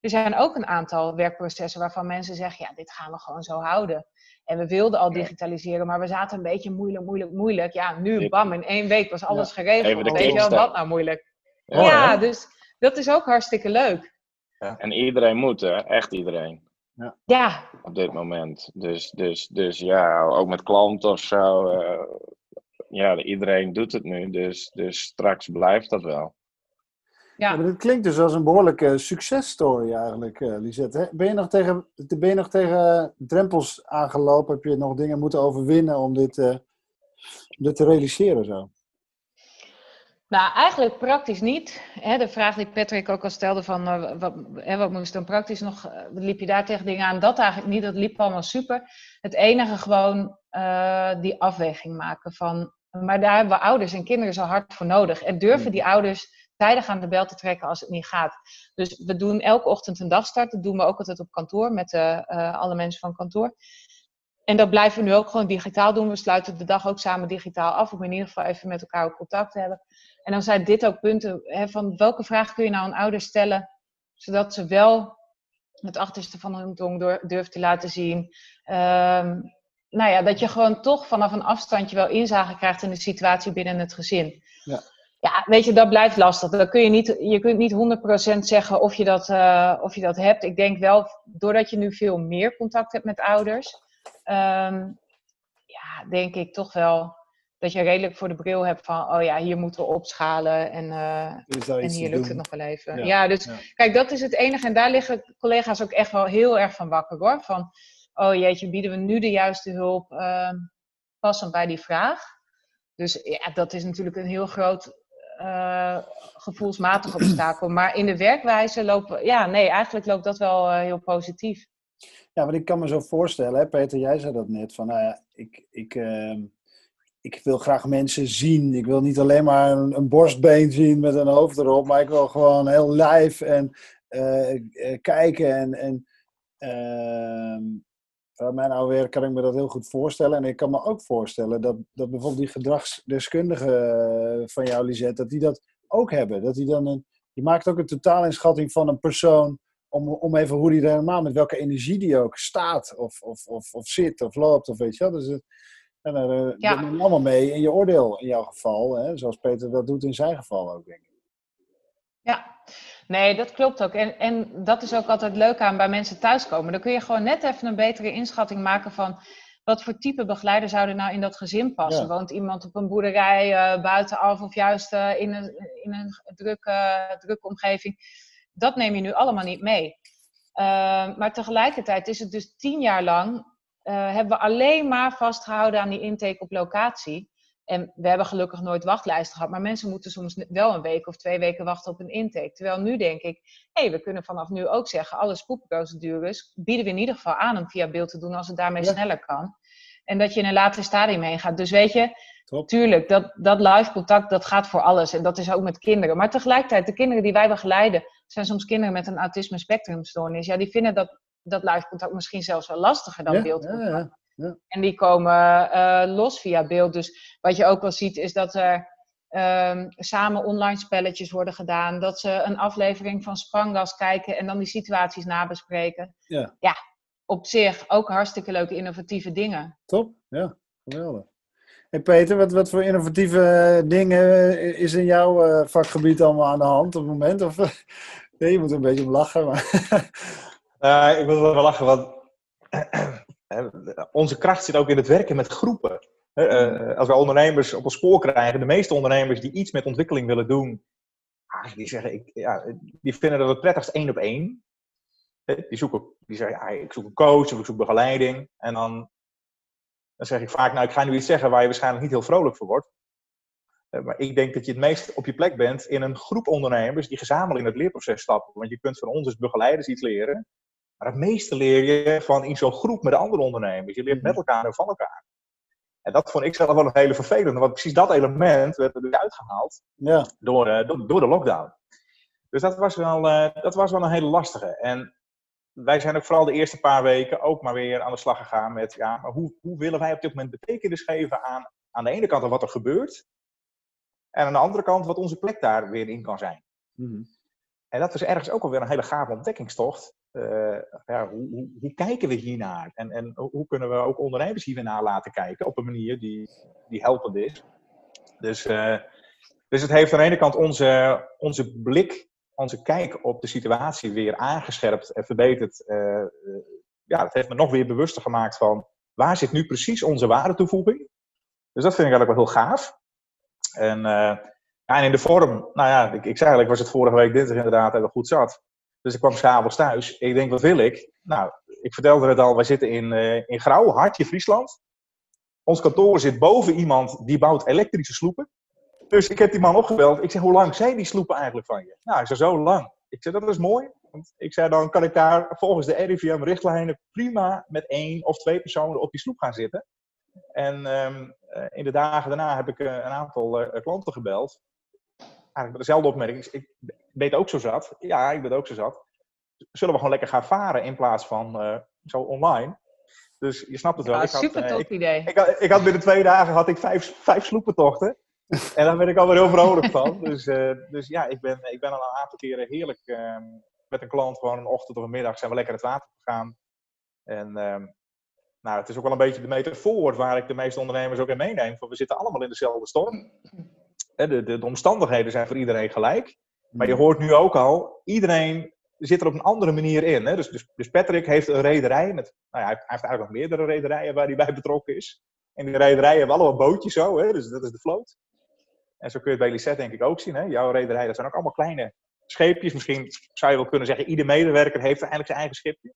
er zijn ook een aantal werkprocessen waarvan mensen zeggen, ja, dit gaan we gewoon zo houden. En we wilden al Ja. digitaliseren, maar we zaten een beetje moeilijk, moeilijk, moeilijk. Ja, nu, Ja. bam, in één week was alles geregeld. Even de Weet je wel, wat nou moeilijk? Ja, ja, dus dat is ook hartstikke leuk. En iedereen moet, hè? Echt iedereen. Ja, Op dit moment. Dus, dus, dus ja, ook met klanten of zo. eh, ja, iedereen doet het nu. Dus, dus straks blijft dat wel. Ja. maar dit klinkt dus als een behoorlijke successtory eigenlijk, eh, Lisette. Ben, je nog tegen, ben je nog tegen drempels aangelopen? Heb je nog dingen moeten overwinnen om dit, eh, om dit te realiseren zo? Nou, eigenlijk praktisch niet. De vraag die Patrick ook al stelde van eh, wat, wat moest dan praktisch nog, liep je daar tegen dingen aan? Dat eigenlijk niet, dat liep allemaal super. Het enige gewoon die afweging maken van, maar daar hebben we ouders en kinderen zo hard voor nodig. En durven die ouders tijdig aan de bel te trekken als het niet gaat. Dus we doen elke ochtend een dagstart. Dat doen we ook altijd op kantoor met eh, eh, alle mensen van kantoor. En dat blijven we nu ook gewoon digitaal doen. We sluiten de dag ook samen digitaal af. Om in ieder geval even met elkaar contact te hebben. En dan zijn dit ook punten hè, van welke vraag kun je nou aan ouders stellen. Zodat ze wel het achterste van hun tong durven te laten zien. Ehm, nou ja, dat je gewoon toch vanaf een afstandje wel inzage krijgt in de situatie binnen het gezin. Ja. Ja, weet je, dat blijft lastig. Dat kun je, niet, je kunt niet 100% zeggen of je, dat, eh, of je dat hebt. Ik denk wel, doordat je nu veel meer contact hebt met ouders, ehm, ja, denk ik toch wel dat je redelijk voor de bril hebt van, oh ja, hier moeten we opschalen en, eh, en hier lukt het nog wel even. Ja, Ja, dus ja. kijk, dat is het enige. En daar liggen collega's ook echt wel heel erg van wakker hoor. Van, oh jeetje, bieden we nu de juiste hulp ehm, passend bij die vraag? Dus ja, dat is natuurlijk een heel groot eh, gevoelsmatig obstakel. Maar in de werkwijze lopen, ja, nee, eigenlijk loopt dat wel eh, heel positief. Ja, want ik kan me zo voorstellen, hè, Peter, jij zei dat net, van nou ja, ik, ik, ehm, ik wil graag mensen zien. Ik wil niet alleen maar een, een borstbeen zien met een hoofd erop, maar ik wil gewoon heel live en eh, kijken. En, en ehm, mijn oude werk kan ik me dat heel goed voorstellen. En ik kan me ook voorstellen dat, dat bijvoorbeeld die gedragsdeskundigen eh, van jou, Lisette, dat die dat ook hebben. Dat die dan een, je maakt ook een totaalinschatting van een persoon om, om even hoe die er helemaal, met welke energie die ook staat, of, of, of, of zit, of loopt, of weet je wel. Dus het, en daar eh, Ja. neem je allemaal mee in je oordeel, in jouw geval. Hè? Zoals Peter dat doet in zijn geval ook, denk ik. Ja, nee, dat klopt ook. En, en dat is ook altijd leuk aan bij mensen thuiskomen. Dan kun je gewoon net even een betere inschatting maken van wat voor type begeleider zou er nou in dat gezin passen. Ja. Woont iemand op een boerderij eh, buitenaf of juist eh, in een, in een drukke, drukke omgeving? Dat neem je nu allemaal niet mee. Eh, maar tegelijkertijd is het dus tien jaar lang eh, hebben we alleen maar vastgehouden aan die intake op locatie. En we hebben gelukkig nooit wachtlijsten gehad, maar mensen moeten soms wel een week of twee weken wachten op een intake. Terwijl nu denk ik, hé, we kunnen vanaf nu ook zeggen, alle spoedprocedures bieden we in ieder geval aan om via beeld te doen als het daarmee Ja. sneller kan. En dat je in een later stadium heen gaat. Dus weet je, Top. tuurlijk, dat, dat live contact, dat gaat voor alles. En dat is ook met kinderen. Maar tegelijkertijd, de kinderen die wij begeleiden, zijn soms kinderen met een autisme spectrumstoornis. Ja, die vinden dat, dat live contact misschien zelfs wel lastiger dan Ja, beeldcontact. ja, ja. En die komen eh, los via beeld. Dus wat je ook wel ziet is dat er ehm, samen online spelletjes worden gedaan. Dat ze een aflevering van Sprangas kijken en dan die situaties nabespreken. Ja. ja, op zich ook hartstikke leuke innovatieve dingen. Top, ja, geweldig. Hey Peter, wat, wat voor innovatieve eh, dingen eh, is in jouw eh, vakgebied allemaal aan de hand op het moment? Of, nee, je moet er een beetje om lachen. Maar... Ik wil wel lachen, want onze kracht zit ook in het werken met groepen. Eh, eh, als we ondernemers op een spoor krijgen, de meeste ondernemers die iets met ontwikkeling willen doen, ah, die zeggen, ik, ja, die vinden dat het prettigst één op één. Die, zoeken, die zeggen, ja, ik zoek een coach of ik zoek begeleiding. En dan, dan zeg ik vaak, nou, ik ga nu iets zeggen waar je waarschijnlijk niet heel vrolijk voor wordt. Eh, Maar ik denk dat je het meest op je plek bent in een groep ondernemers die gezamenlijk in het leerproces stappen. Want je kunt van ons als begeleiders iets leren. Maar het meeste leer je van in zo'n groep met andere ondernemers. Je leert met elkaar en van elkaar. En dat vond ik zelf wel een hele vervelende. Want precies dat element werd er dus uitgehaald Ja, door, eh, door, door de lockdown. Dus dat was, wel, eh, dat was wel een hele lastige. En wij zijn ook vooral de eerste paar weken ook maar weer aan de slag gegaan met... Ja, maar hoe, hoe willen wij op dit moment betekenis geven aan, aan de ene kant aan wat er gebeurt... en aan de andere kant wat onze plek daar weer in kan zijn. Mhm. En dat was ergens ook alweer een hele gave ontdekkingstocht. Eh, ja, hoe, hoe, kijken we hiernaar? En, en hoe kunnen we ook ondernemers hiernaar laten kijken op een manier die, die helpend is? Dus, eh, dus het heeft aan de ene kant onze, onze blik, onze kijk op de situatie weer aangescherpt en verbeterd. Eh, ja, het heeft me nog weer bewuster gemaakt van waar zit nu precies onze waardetoevoeging? Dus dat vind ik eigenlijk wel heel gaaf. En, Ja, en in de vorm, nou ja, ik, ik zei eigenlijk, was het vorige week dinsdag inderdaad, we goed zat. Dus ik kwam s'avonds thuis. Ik denk, wat wil ik? Nou, ik vertelde het al, wij zitten in, uh, in Grauw, Hartje, Friesland. Ons kantoor zit boven iemand die bouwt elektrische sloepen. Dus ik heb die man opgebeld. Ik zeg, hoe lang zijn die sloepen eigenlijk van je? Nou, ik zei, zo lang. Ik zei, dat is mooi. Want ik zei, dan kan ik daar volgens de RIVM-richtlijnen prima met één of twee personen op die sloep gaan zitten. En um, in de dagen daarna heb ik uh, een aantal klanten gebeld. Eigenlijk dezelfde opmerking. Ik ben ook zo zat. Ja, ik ben ook zo zat. Zullen we gewoon lekker gaan varen in plaats van uh, zo online? Dus je snapt het wel. Ja, ik had, super tof ik, idee. Ik, had, ik had binnen twee dagen had ik vijf, vijf sloepentochten. en daar ben ik alweer heel vrolijk van. Dus, uh, dus ja, ik ben, ik ben al een aantal keren heerlijk uh, met een klant gewoon een ochtend of een middag zijn we lekker het water gegaan. En uh, nou, het is ook wel een beetje de metafoor waar ik de meeste ondernemers ook in meeneem. Van we zitten allemaal in dezelfde storm. De, de, de omstandigheden zijn voor iedereen gelijk. Maar je hoort nu ook al, iedereen zit er op een andere manier in. Hè? Dus, dus, dus Patrick heeft een rederij. Met, nou ja, hij heeft eigenlijk nog meerdere rederijen waar hij bij betrokken is. En die rederijen hebben allemaal bootjes zo, hè? dus dat is de vloot. En zo kun je het bij Lisette denk ik ook zien. Hè? Jouw rederij, dat zijn ook allemaal kleine scheepjes. Misschien zou je wel kunnen zeggen, ieder medewerker heeft eigenlijk zijn eigen schipje.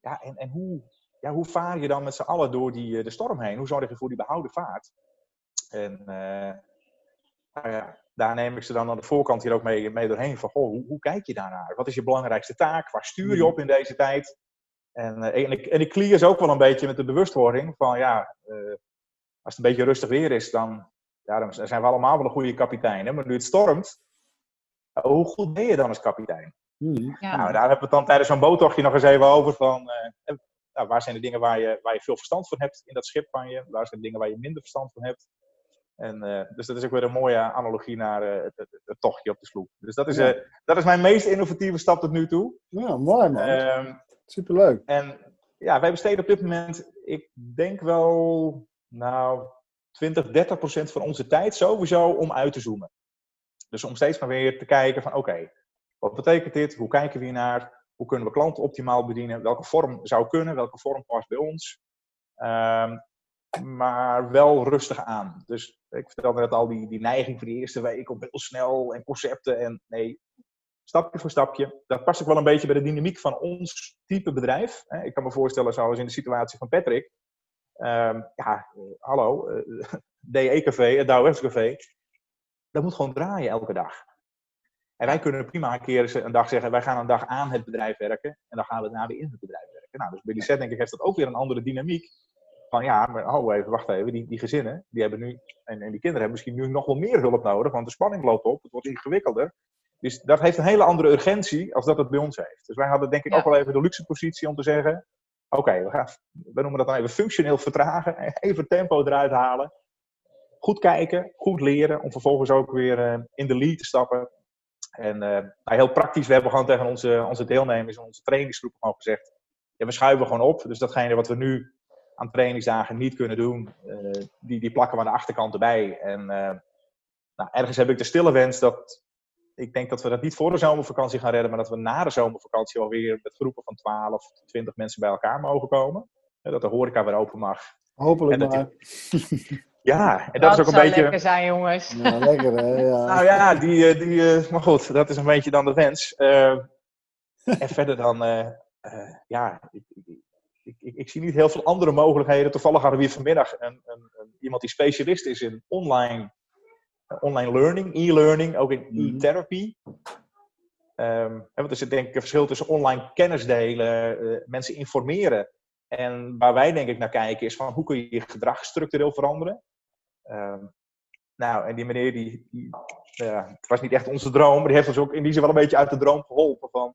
Ja, en, en hoe, ja, hoe vaar je dan met z'n allen door die, de storm heen? Hoe zorg je voor die behouden vaart? En uh, nou ja, daar neem ik ze dan aan de voorkant hier ook mee, mee doorheen. Van, goh, hoe, hoe, kijk je daarnaar? Wat is je belangrijkste taak? Waar stuur je op in deze tijd? En, uh, en, ik, en ik clear ook wel een beetje met de bewustwording van, ja, uh, als het een beetje rustig weer is, dan, ja, dan zijn we allemaal wel een goede kapitein. Hè? Maar nu het stormt, hoe goed ben je dan als kapitein? Hmm. Ja. Nou, daar hebben we het dan tijdens zo'n boottochtje nog eens even over van, uh, nou, waar zijn de dingen waar je, waar je veel verstand van hebt in dat schip van je? Waar zijn de dingen waar je minder verstand van hebt? En, uh, dus dat is ook weer een mooie analogie naar uh, het, het, het, tochtje op de sloep. Dus dat is, ja. uh, dat is mijn meest innovatieve stap tot nu toe. Ja, mooi man. Ehm, Superleuk. En ja, wij besteden op dit moment, ik denk wel, nou, 20, 30 procent van onze tijd sowieso om uit te zoomen. Dus om steeds maar weer te kijken van, oké, okay, wat betekent dit? Hoe kijken we hiernaar? Hoe kunnen we klanten optimaal bedienen? Welke vorm zou kunnen? Welke vorm past bij ons? Um, maar wel rustig aan. Dus ik vertelde net al die, die neiging voor die eerste week op heel snel en concepten. En nee, stapje voor stapje. Dat past ook wel een beetje bij de dynamiek van ons type bedrijf. Ik kan me voorstellen, zoals in de situatie van Patrick. Um, ja, hallo, uh, DE-café, het Douwe-Café. Dat moet gewoon draaien elke dag. En wij kunnen prima een keer een dag zeggen, wij gaan een dag aan het bedrijf werken. En dan gaan we daarna weer in het bedrijf werken. Nou, dus bij die set denk ik heeft dat ook weer een andere dynamiek van ja, maar oh even, wacht even, die, die gezinnen, die hebben nu, en, en die kinderen hebben misschien nu nog wel meer hulp nodig, want de spanning loopt op, het wordt ingewikkelder. Dus dat heeft een hele andere urgentie als dat het bij ons heeft. Dus wij hadden denk ik Ja. ook wel even de luxe positie om te zeggen, oké, we, gaan, we noemen dat dan even functioneel vertragen, even tempo eruit halen. Goed kijken, goed leren, om vervolgens ook weer eh, in de lead te stappen. En eh, nou, heel praktisch, we hebben gewoon tegen onze, onze deelnemers en onze trainingsgroep gewoon gezegd, ja, we schuiven gewoon op. Dus datgene wat we nu aan trainingsdagen niet kunnen doen, eh, die, die plakken we aan de achterkant erbij. En eh, nou, ergens heb ik de stille wens dat ik denk dat we dat niet voor de zomervakantie gaan redden, maar dat we na de zomervakantie alweer met groepen van 12, 20 mensen bij elkaar mogen komen. Eh, dat de horeca weer open mag. Hopelijk En dat maar. Ja, en dat, Dat, is ook een zou beetje. lekker zijn, jongens. Ja, lekker hè. Ja. Nou ja, die, die, eh, maar goed, dat is een beetje dan de wens. Eh, en verder dan, eh, eh, ja, ik, ik, ik, ik, zie niet heel veel andere mogelijkheden. Toevallig hadden we hier vanmiddag een, een, een- iemand die specialist is in online, eh, online learning, e-learning, ook in Mhm. e-therapy. Ehm, hè, want er zit denk ik een verschil tussen online kennis delen, eh, mensen informeren. En waar wij denk ik naar kijken is van hoe kun je je gedrag structureel veranderen. Ehm, nou, en die meneer, die, die, het was niet echt onze droom, maar die heeft ons ook in die zin wel een beetje uit de droom geholpen. Van,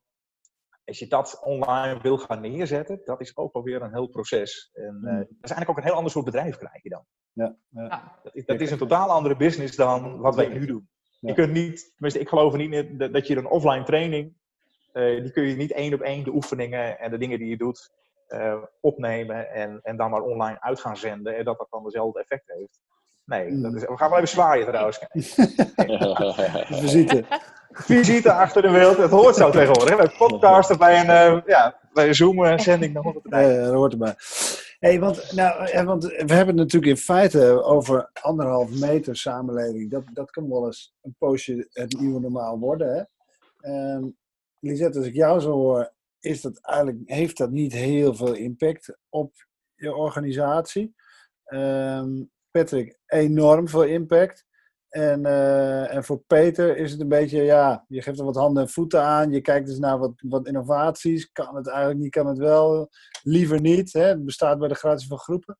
als je dat online wil gaan neerzetten, dat is ook alweer een heel proces. En eh, Mm. dat is eigenlijk ook een heel ander soort bedrijf krijg je dan. Ja, ja. Dat is, dat is een totaal andere business dan wat wij nu doen. Ja. Je kunt niet, tenminste ik geloof er niet in dat, dat je een offline training, eh, die kun je niet één op één de oefeningen en de dingen die je doet eh, opnemen en, en dan maar online uit gaan zenden en dat dat dan dezelfde effect heeft. Nee, dat is, we gaan wel even zwaaien trouwens. Visite. Visite achter de wereld, het hoort zo tegenwoordig. hè. Bij podcasten, bij een, eh, ja, bij een Zoom-zending, dan hoort het erbij. ja, dat hoort erbij. Hey, want, nou, eh, want we hebben het natuurlijk in feite over anderhalf meter samenleving. Dat, dat kan wel eens een poosje het nieuwe normaal worden. Hè? Ehm, Lisette, als ik jou zo hoor, is dat eigenlijk, heeft dat niet heel veel impact op je organisatie. Ehm, Patrick, enorm veel impact. En, eh, en voor Peter is het een beetje, ja, je geeft er wat handen en voeten aan. Je kijkt dus naar wat, wat innovaties. Kan het eigenlijk niet, kan het wel. Liever niet. Hè? Het bestaat bij de gratie van groepen.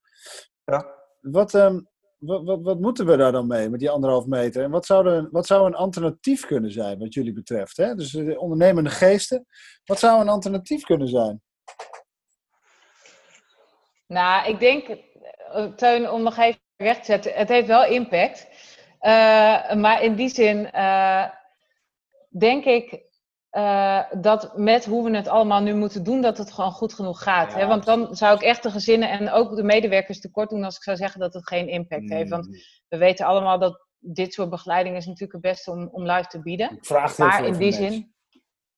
Ja. Wat, ehm, wat, wat, wat moeten we daar dan mee met die anderhalf meter? En wat zou, er, wat zou een alternatief kunnen zijn wat jullie betreft? Hè? Dus de ondernemende geesten. Wat zou een alternatief kunnen zijn? Nou, ik denk, eh, Teun, om nog even recht te zetten, het heeft wel impact. Uh, maar in die zin uh, denk ik uh, dat met hoe we het allemaal nu moeten doen, dat het gewoon goed genoeg gaat. Ja, hè? Want dan zou ik echt de gezinnen en ook de medewerkers tekort doen als ik zou zeggen dat het geen impact mm. heeft. Want we weten allemaal dat dit soort begeleiding is natuurlijk het beste om, om live te bieden. Het vraagt maar heel in veel die zin,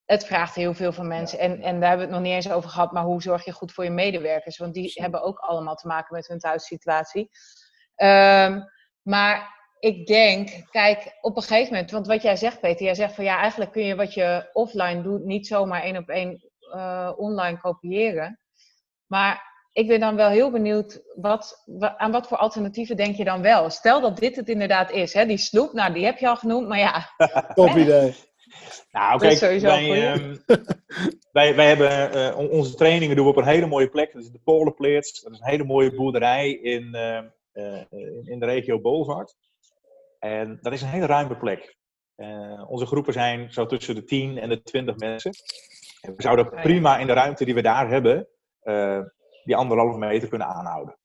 het vraagt heel veel van mensen. Ja. En, en daar hebben we het nog niet eens over gehad, maar hoe zorg je goed voor je medewerkers? Want die hebben ook allemaal te maken met hun thuissituatie. Um, maar ik denk, kijk, op een gegeven moment, want wat jij zegt, Peter, jij zegt van ja, eigenlijk kun je wat je offline doet niet zomaar één op één uh, online kopiëren. Maar ik ben dan wel heel benieuwd, wat, wa- aan wat voor alternatieven denk je dan wel? Stel dat dit het inderdaad is, hè? die sloep, nou die heb je al genoemd, maar ja, Top idee. Nou, Dat kijk, is sowieso wij, ehm, wij, wij hebben eh, on- onze trainingen doen we op een hele mooie plek. Dat is de Polenpleers. Dat is een hele mooie boerderij in, eh, eh, in, in de regio Bolzart. En dat is een hele ruime plek. Eh, onze groepen zijn zo tussen de 10 en de 20 mensen. En we zouden ja. prima in de ruimte die we daar hebben, eh, die anderhalve meter kunnen aanhouden.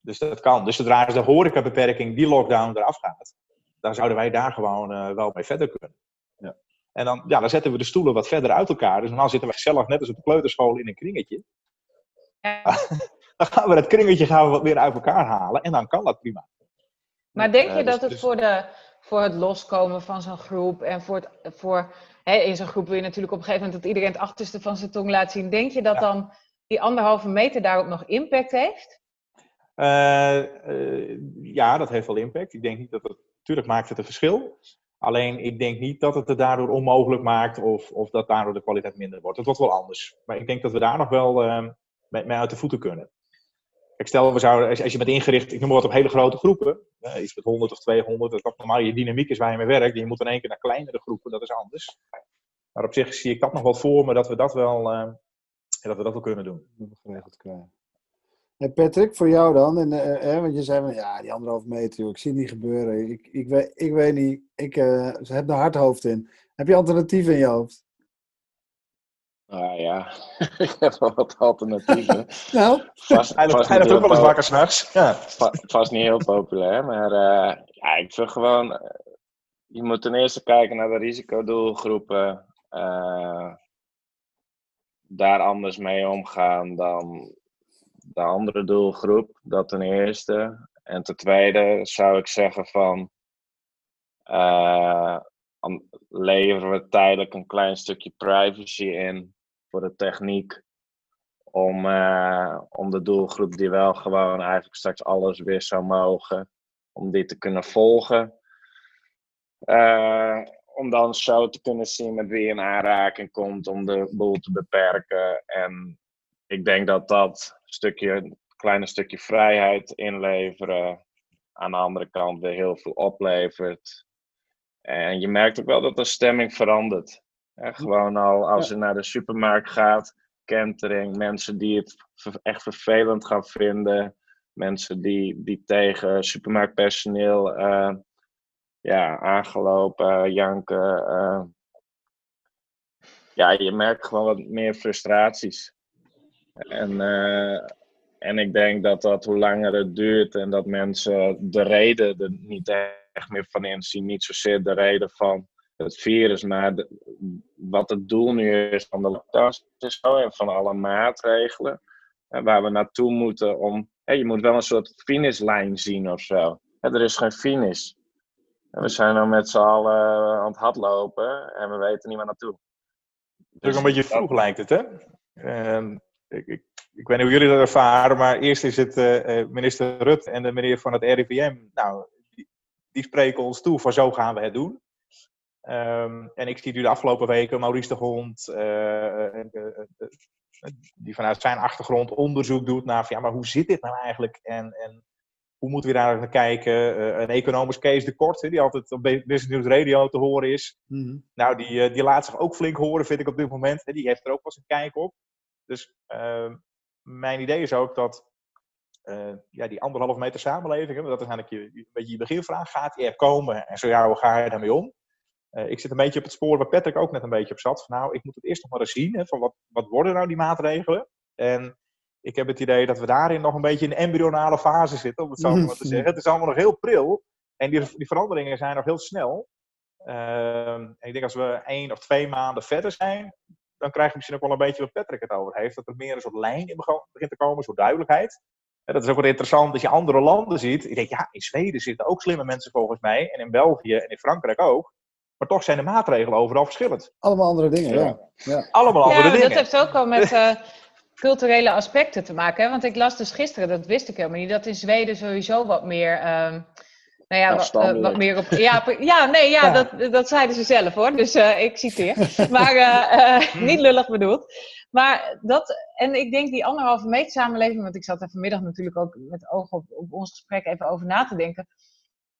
Dus dat kan. Dus zodra de horecabeperking, die lockdown eraf gaat, dan zouden wij daar gewoon eh, wel mee verder kunnen. Ja. En dan, ja, dan zetten we de stoelen wat verder uit elkaar. Dus normaal zitten we gezellig, net als op de kleuterschool, in een kringetje. Ja. Dan gaan we dat kringetje gaan we wat meer uit elkaar halen en dan kan dat prima. Maar denk je dus- dat het dus- voor, de, voor het loskomen van zo'n groep en voor, het, voor hè, in zo'n groep wil je natuurlijk op een gegeven moment dat iedereen het achterste van zijn tong laat zien. Denk je dat dan die anderhalve meter daarop nog impact heeft? Eh, eh, ja, dat heeft wel impact. Ik denk niet dat het. Natuurlijk maakt het een verschil. Alleen ik denk niet dat het het daardoor onmogelijk maakt of, of dat daardoor de kwaliteit minder wordt. Het wordt wel anders. Maar ik denk dat we daar nog wel mee, mee uit de voeten kunnen. Kijk, stel, we zouden, als, je bent ingericht, ik noem maar wat op hele grote groepen, eh, iets met 100 of 200, dat is normaal je dynamiek is waar je mee werkt. Je moet in één keer naar kleinere groepen, dat is anders. Maar op zich zie ik dat nog wel voor me dat we dat wel, eh, dat we dat wel kunnen doen. Dat geregeld krijgen. Patrick, voor jou dan? En, eh, eh, want je zei van ja, die anderhalf meter, ik zie niet gebeuren. Ik, ik, weet, ik weet niet, ik eh, ze heb er hard hoofd in. Heb je alternatieven in je hoofd? Nou ja, ik heb wel wat alternatieven. Nou, Vast, Hij vast loopt ook wel eens wakker s'nachts. Ja. va- vast niet heel populair, maar eh, ja, ik vind gewoon, eh, je moet ten eerste kijken naar de risicodoelgroepen, eh, daar anders mee omgaan dan de andere doelgroep, dat ten eerste. En ten tweede zou ik zeggen van, eh, dan leveren we tijdelijk een klein stukje privacy in voor de techniek om, eh, om de doelgroep die wel gewoon eigenlijk straks alles weer zou mogen, om die te kunnen volgen. Eh, om dan zo te kunnen zien met wie in aanraking komt, om de boel te beperken. En ik denk dat dat stukje, kleine stukje vrijheid inleveren aan de andere kant weer heel veel oplevert. En je merkt ook wel dat de stemming verandert. Gewoon al als je naar de supermarkt gaat, kentering, mensen die het echt vervelend gaan vinden, mensen die, die tegen supermarktpersoneel eh, ja, aangelopen, janken. eh. ja, je merkt gewoon wat meer frustraties. En, eh, en ik denk dat dat hoe langer het duurt en dat mensen de reden er niet echt meer van inzien, niet zozeer de reden van het virus, maar wat het doel nu is van de lockdowns en van alle maatregelen. En waar we naartoe moeten om. Je moet wel een soort finishlijn zien of zo. Er is geen finish. We zijn nou met z'n allen aan het hardlopen en we weten niet waar naartoe. Het is een beetje vroeg lijkt het, hè? Ehm, ik, ik, ik weet niet hoe jullie dat ervaren, maar eerst is het uh, minister Rutte en de meneer van het RIVM. Nou, die, die, spreken ons toe van zo gaan we het doen. Um, en ik zie nu de afgelopen weken Maurice de Hond, uh, die vanuit zijn achtergrond onderzoek doet naar ja, maar hoe zit dit nou eigenlijk? En, en hoe moeten we daar naar kijken? Uh, een economisch case de Kort, die altijd op Business News Radio te horen is. Mm -hmm. Nou, die, die laat zich ook flink horen, vind ik op dit moment. Die heeft er ook wel eens een kijk op. Dus uh, mijn idee is ook dat uh, ja, die anderhalve meter samenleving, dat is eigenlijk je, een beetje je beginvraag, gaat die er komen? En zo ja, hoe ga je daarmee om? Uh, ik zit een beetje op het spoor waar Patrick ook net een beetje op zat. Van, nou, ik moet het eerst nog maar eens zien. Hè, van wat, wat worden nou die maatregelen? En ik heb het idee dat we daarin nog een beetje in de embryonale fase zitten, om het zo maar te zeggen. Het is allemaal nog heel pril. En die, die veranderingen zijn nog heel snel. Uh, en ik denk als we één of twee maanden verder zijn, dan krijg je misschien ook wel een beetje wat Patrick het over heeft. Dat er meer een soort lijn in begint te komen, een soort duidelijkheid. En dat is ook wel interessant als je andere landen ziet. Ik denk, ja, in Zweden zitten ook slimme mensen volgens mij. En in België en in Frankrijk ook. Maar toch zijn de maatregelen overal verschillend. Allemaal andere dingen, ja. ja. Allemaal andere ja, dingen. dat heeft ook wel met uh, culturele aspecten te maken. Hè? Want ik las dus gisteren, dat wist ik helemaal niet, dat in Zweden sowieso wat meer... Uh, nou ja, wat, uh, wat, meer op. Ja, ja nee, ja, ja, Dat, dat zeiden ze zelf hoor. Dus uh, ik citeer. Maar uh, niet lullig bedoeld. Maar dat, en ik denk die anderhalve meter samenleving, want ik zat er vanmiddag natuurlijk ook met oog op, op ons gesprek even over na te denken.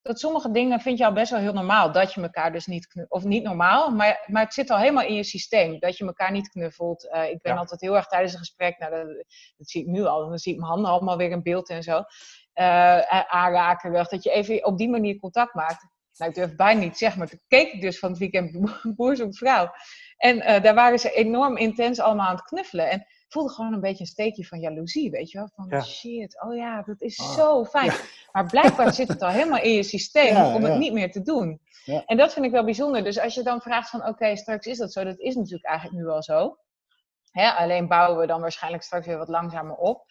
Dat sommige dingen vind je al best wel heel normaal. Dat je elkaar dus niet knuffelt. Of niet normaal, maar, maar het zit al helemaal in je systeem. Dat je elkaar niet knuffelt. ik ben ja. altijd heel erg tijdens een gesprek. Nou, dat, dat zie ik nu al. Dan zie ik mijn handen allemaal weer in beeld en zo uh, aanrakerig. Dat je even op die manier contact maakt. Nou, ik durf bijna niet zeg maar toen keek ik dus van het weekend Boer zoekt vrouw. En uh, daar waren ze enorm intens allemaal aan het knuffelen. En voelde gewoon een beetje een steekje van jaloezie, weet je wel. Van ja. shit, oh ja, dat is oh. zo fijn. Maar blijkbaar zit het al helemaal in je systeem ja, om het niet meer te doen. En dat vind ik wel bijzonder. Dus als je dan vraagt van, oké, okay, straks is dat zo. Dat is natuurlijk eigenlijk nu al zo. Hè, alleen bouwen we dan waarschijnlijk straks weer wat langzamer op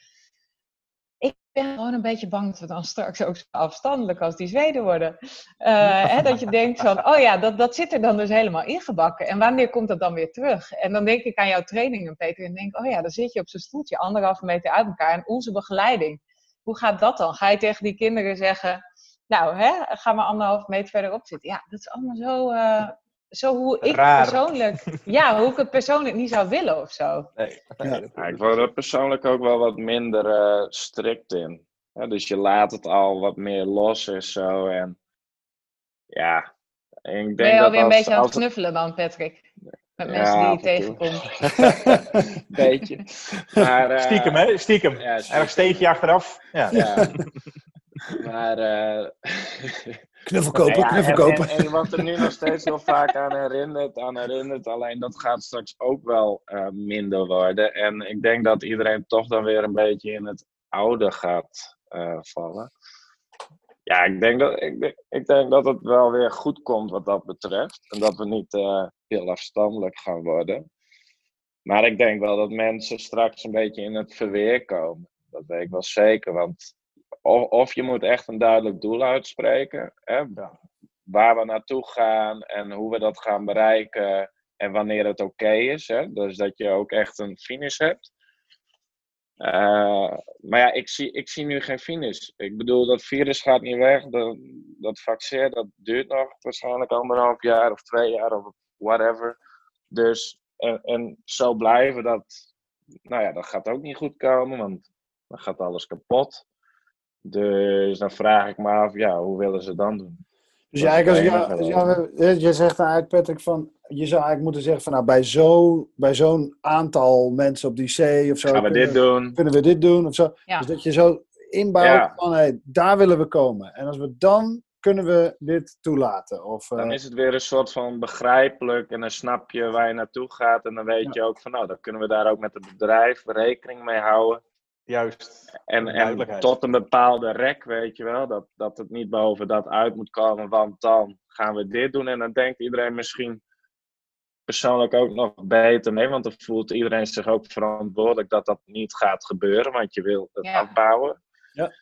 ben gewoon een beetje bang dat we dan straks ook zo afstandelijk als die Zweden worden. Uh, hè, dat je denkt van, oh ja, dat, dat zit er dan dus helemaal ingebakken. En wanneer komt dat dan weer terug? En dan denk ik aan jouw trainingen, Peter. En denk, oh ja, dan zit je op zo'n stoeltje anderhalve meter uit elkaar. En onze begeleiding, hoe gaat dat dan? Ga je tegen die kinderen zeggen, nou, hè, ga maar anderhalve meter verderop zitten. Ja, dat is allemaal zo... Uh, zo hoe ik Raar. persoonlijk, ja, hoe ik het persoonlijk niet zou willen of zo. Nee, ja. Ja, ik word er persoonlijk ook wel wat minder uh, strikt in. Ja, dus je laat het al wat meer los en zo. En ja, en ik denk ben je dat alweer een beetje aan het knuffelen dan, Patrick? Met mensen Ja, die je tegenkomt. beetje. Maar, eh, Stiekem, hè? Stiekem. Ja, Erg steekje achteraf. Ja. Maar eh, Knuffelkopen, Ja, knuffelkopen. En, en, en wordt er nu nog steeds heel vaak aan herinnerd, aan herinnerd. Alleen dat gaat straks ook wel eh, minder worden. En ik denk dat iedereen toch dan weer een beetje in het oude gaat eh, vallen. Ja, ik denk, dat, ik, denk- ik denk dat het wel weer goed komt wat dat betreft. En dat we niet heel afstandelijk gaan worden. Maar ik denk wel dat mensen straks een beetje in het verweer komen. Dat weet ik wel zeker. Want of, of je moet echt een duidelijk doel uitspreken. Hè? Waar we naartoe gaan en hoe we dat gaan bereiken. En wanneer het oké is. Hè? Dus dat je ook echt een finish hebt. Eh, maar ja, ik zie, ik zie nu geen finish. Ik bedoel, dat virus gaat niet weg. Dat, dat vaccin, dat duurt nog waarschijnlijk anderhalf jaar of twee jaar of whatever. Dus, en, en zo blijven, dat, nou ja, dat gaat ook niet goed komen, want dan gaat alles kapot. Dus dan vraag ik me af, ja, hoe willen ze dan doen? Dus ja, eigenlijk als je, als je, je zegt eigenlijk, Patrick, van, je zou eigenlijk moeten zeggen van, nou, bij zo- bij zo'n aantal mensen op die C of zo, Gaan we kunnen, dit doen? kunnen we dit doen of zo. Ja. Dus dat je zo inbouwt Ja. van, hey, daar willen we komen. En als we dan, kunnen we dit toelaten. Of, eh, Dan is het weer een soort van begrijpelijk en dan snap je waar je naartoe gaat. En dan weet je ook van, nou, dan kunnen we daar ook met het bedrijf rekening mee houden. Juist. En, en tot een bepaalde rek, weet je wel, dat, dat het niet boven dat uit moet komen, want dan gaan we dit doen. En dan denkt iedereen misschien persoonlijk ook nog beter mee, want dan voelt iedereen zich ook verantwoordelijk dat dat niet gaat gebeuren, want je wil het Ja. afbouwen. Ja.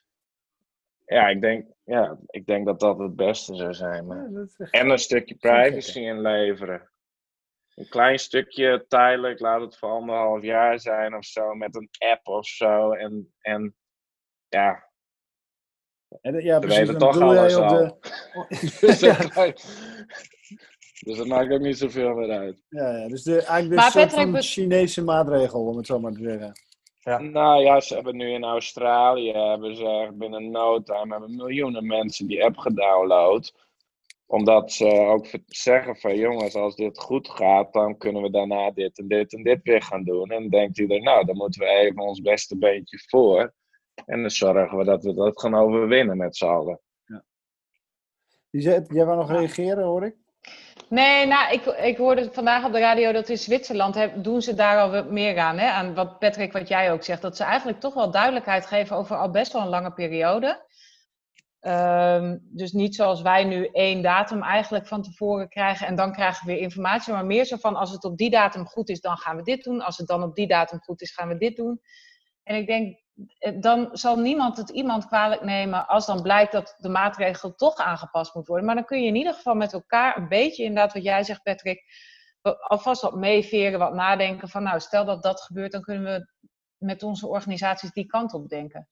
Ja, ik denk, ja, ik denk dat dat het beste zou zijn. Maar... ja, echt- En een stukje privacy inleveren. Een klein stukje tijdelijk, laat het voor anderhalf jaar zijn of zo, met een app of zo. En, en ja, En, ja, we precies. weten dan toch alles al. de, dus, ja, dus dat maakt ook niet zoveel meer uit. ja, ja, dus de, eigenlijk de Maar soort Patrick, van be- Chinese maatregel, om het zo maar te zeggen. Ja. Nou ja, ze hebben nu in Australië, hebben ze binnen no time, hebben miljoenen mensen die app gedownload. Omdat ze ook zeggen van jongens, als dit goed gaat, dan kunnen we daarna dit en dit en dit weer gaan doen. En dan denkt iedereen, nou, dan moeten we even ons beste beentje voor. En dan zorgen we dat we dat gaan overwinnen met z'n allen. Jij wou nog reageren, hoor ik? Nee, nou, ik, ik hoorde vandaag op de radio dat in Zwitserland heb- doen ze daar al wat meer aan. Hè? Aan wat Patrick, wat jij ook zegt. Dat ze eigenlijk toch wel duidelijkheid geven over al best wel een lange periode. Ehm, dus niet zoals wij nu één datum eigenlijk van tevoren krijgen en dan krijgen we weer informatie. Maar meer zo van als het op die datum goed is, dan gaan we dit doen. Als het dan op die datum goed is, gaan we dit doen. En ik denk, eh, dan zal niemand het iemand kwalijk nemen als dan blijkt dat de maatregel toch aangepast moet worden. Maar dan kun je in ieder geval met elkaar een beetje, inderdaad wat jij zegt Patrick, alvast wat meeveren, wat nadenken van nou stel dat dat gebeurt, dan kunnen we met onze organisaties die kant op denken.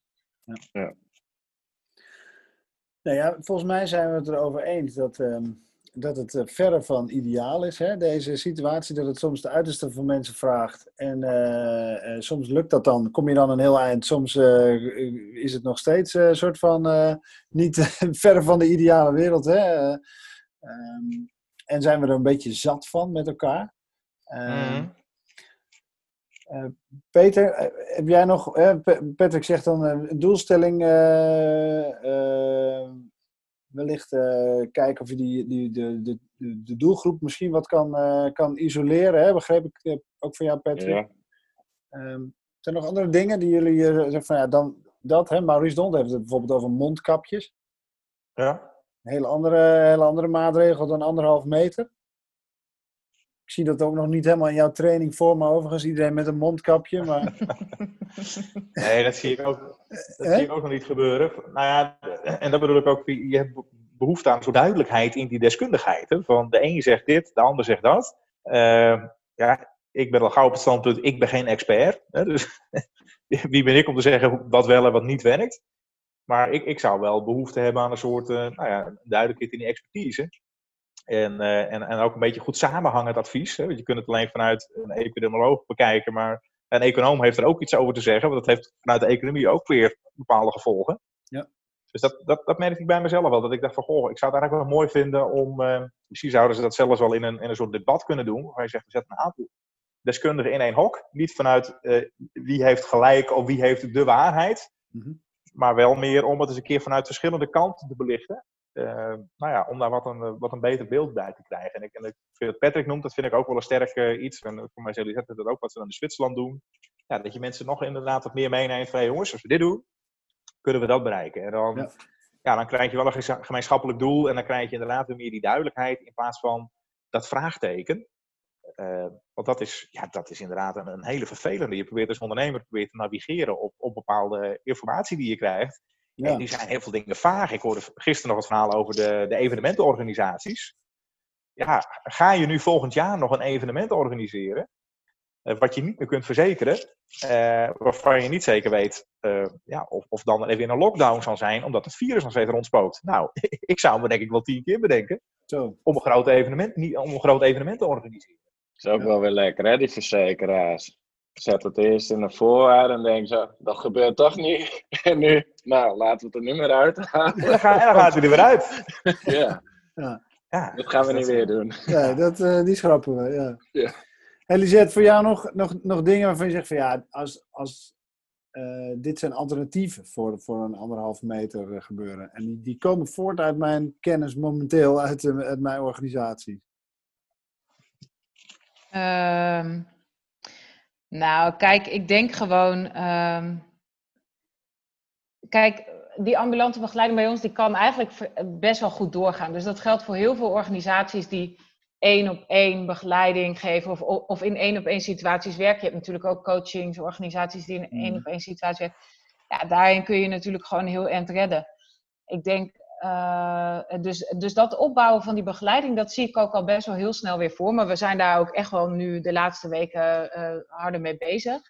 Nou ja, volgens mij zijn we het erover eens dat, ehm, dat het eh, verre van ideaal is, hè? deze situatie. Dat het soms de uiterste van mensen vraagt. En eh, eh, soms lukt dat dan, kom je dan een heel eind. Soms is het nog steeds een soort van niet verre van de ideale wereld. Hè? Eh, ehm, en zijn we er een beetje zat van met elkaar. Ehm, Mhm. Peter, eh, heb jij nog, eh, Patrick zegt dan eh, een doelstelling, eh, eh, wellicht eh, kijken of je die, die, de, de, de doelgroep misschien wat kan, eh, kan isoleren, hè? begreep ik eh, ook van jou Patrick. Ja. Ehm, zijn er nog andere dingen die jullie eh, zeggen van ja, dan dat, hè? Maurice Dond heeft het bijvoorbeeld over mondkapjes. Ja. Een hele andere, hele andere maatregel dan anderhalf meter. Ik zie dat ook nog niet helemaal in jouw training voor me overigens, iedereen met een mondkapje, maar... Nee, dat zie ik ook, dat zie ik ook nog niet gebeuren. Nou ja, en dat bedoel ik ook, je hebt behoefte aan zo'n duidelijkheid in die deskundigheid. Hè? Van de een zegt dit, de ander zegt dat. Eh, ja, ik ben al gauw op het standpunt, ik ben geen expert. Hè? Dus wie ben ik om te zeggen wat wel en wat niet werkt? Maar ik, ik zou wel behoefte hebben aan een soort eh, nou ja, duidelijkheid in die expertise. En, eh, en, en ook een beetje goed samenhangend advies. Hè? Want je kunt het alleen vanuit een epidemioloog bekijken, maar een econoom heeft er ook iets over te zeggen, want dat heeft vanuit de economie ook weer bepaalde gevolgen. Ja. Dus dat, dat, dat merkte ik bij mezelf wel. Dat ik dacht van, goh, ik zou het eigenlijk wel mooi vinden om... eh, misschien zouden ze dat zelfs wel in een, in een soort debat kunnen doen. Waar je zegt, we zetten een aantal deskundigen in één hok. Niet vanuit eh, wie heeft gelijk of wie heeft de waarheid. Mhm. Maar wel meer om het eens een keer vanuit verschillende kanten te belichten. Eh, nou ja, om daar wat een, eh, wat een beter beeld bij te krijgen. En ik, en wat Patrick noemt, dat vind ik ook wel een sterk eh, iets. En voor mij zullen dat ook wat ze dan in Zwitserland doen. Ja, dat je mensen nog inderdaad wat meer meeneemt van, hey, jongens, als we dit doen, kunnen we dat bereiken. En dan, Ja. ja. dan krijg je wel een gemeenschappelijk doel en dan krijg je inderdaad weer meer die duidelijkheid in plaats van dat vraagteken. Eh, want dat is, ja, dat is inderdaad een, een hele vervelende. Je probeert als ondernemer probeert te navigeren op, op bepaalde informatie die je krijgt. Ja. En die zijn heel veel dingen vaag. Ik hoorde gisteren nog het verhaal over de, de evenementenorganisaties. Ja, ga je nu volgend jaar nog een evenement organiseren? eh, wat je niet meer kunt verzekeren, eh, waarvan je niet zeker weet eh, ja, of, of dan er weer een lockdown zal zijn, omdat het virus nog steeds rondspookt. Nou, ik zou me denk ik wel tien keer bedenken Zo. om een groot evenement, niet, om een groot evenement te organiseren. is ook Ja. wel weer lekker, hè, die verzekeraars. Zet het eerst in de voorwaarde en denk zo, dat gebeurt toch niet. En nu, nou, laten we het er nu maar uithalen. En dan, ga, en dan gaat hij er weer uit. Ja, Ja, dat gaan we niet weer doen. Ja, dat, eh, die schrappen we, ja. Ja. Hey Lisette, voor jou nog, nog, nog dingen waarvan je zegt van ja, als, als, eh, dit zijn alternatieven voor, voor een anderhalf meter eh, gebeuren. En die, die komen voort uit mijn kennis momenteel, uit, uit mijn organisatie. Ehm, nou, kijk, ik denk gewoon. ehm, kijk, die ambulante begeleiding bij ons die kan eigenlijk best wel goed doorgaan. Dus dat geldt voor heel veel organisaties die één op één begeleiding geven of, of in één op één situaties werken. Je hebt natuurlijk ook coachingsorganisaties die in één op één situaties werken. Ja, daarin kun je natuurlijk gewoon heel eind redden. Ik denk eh, dus, dus dat opbouwen van die begeleiding, dat zie ik ook al best wel heel snel weer voor. Maar we zijn daar ook echt wel nu de laatste weken uh, harder mee bezig.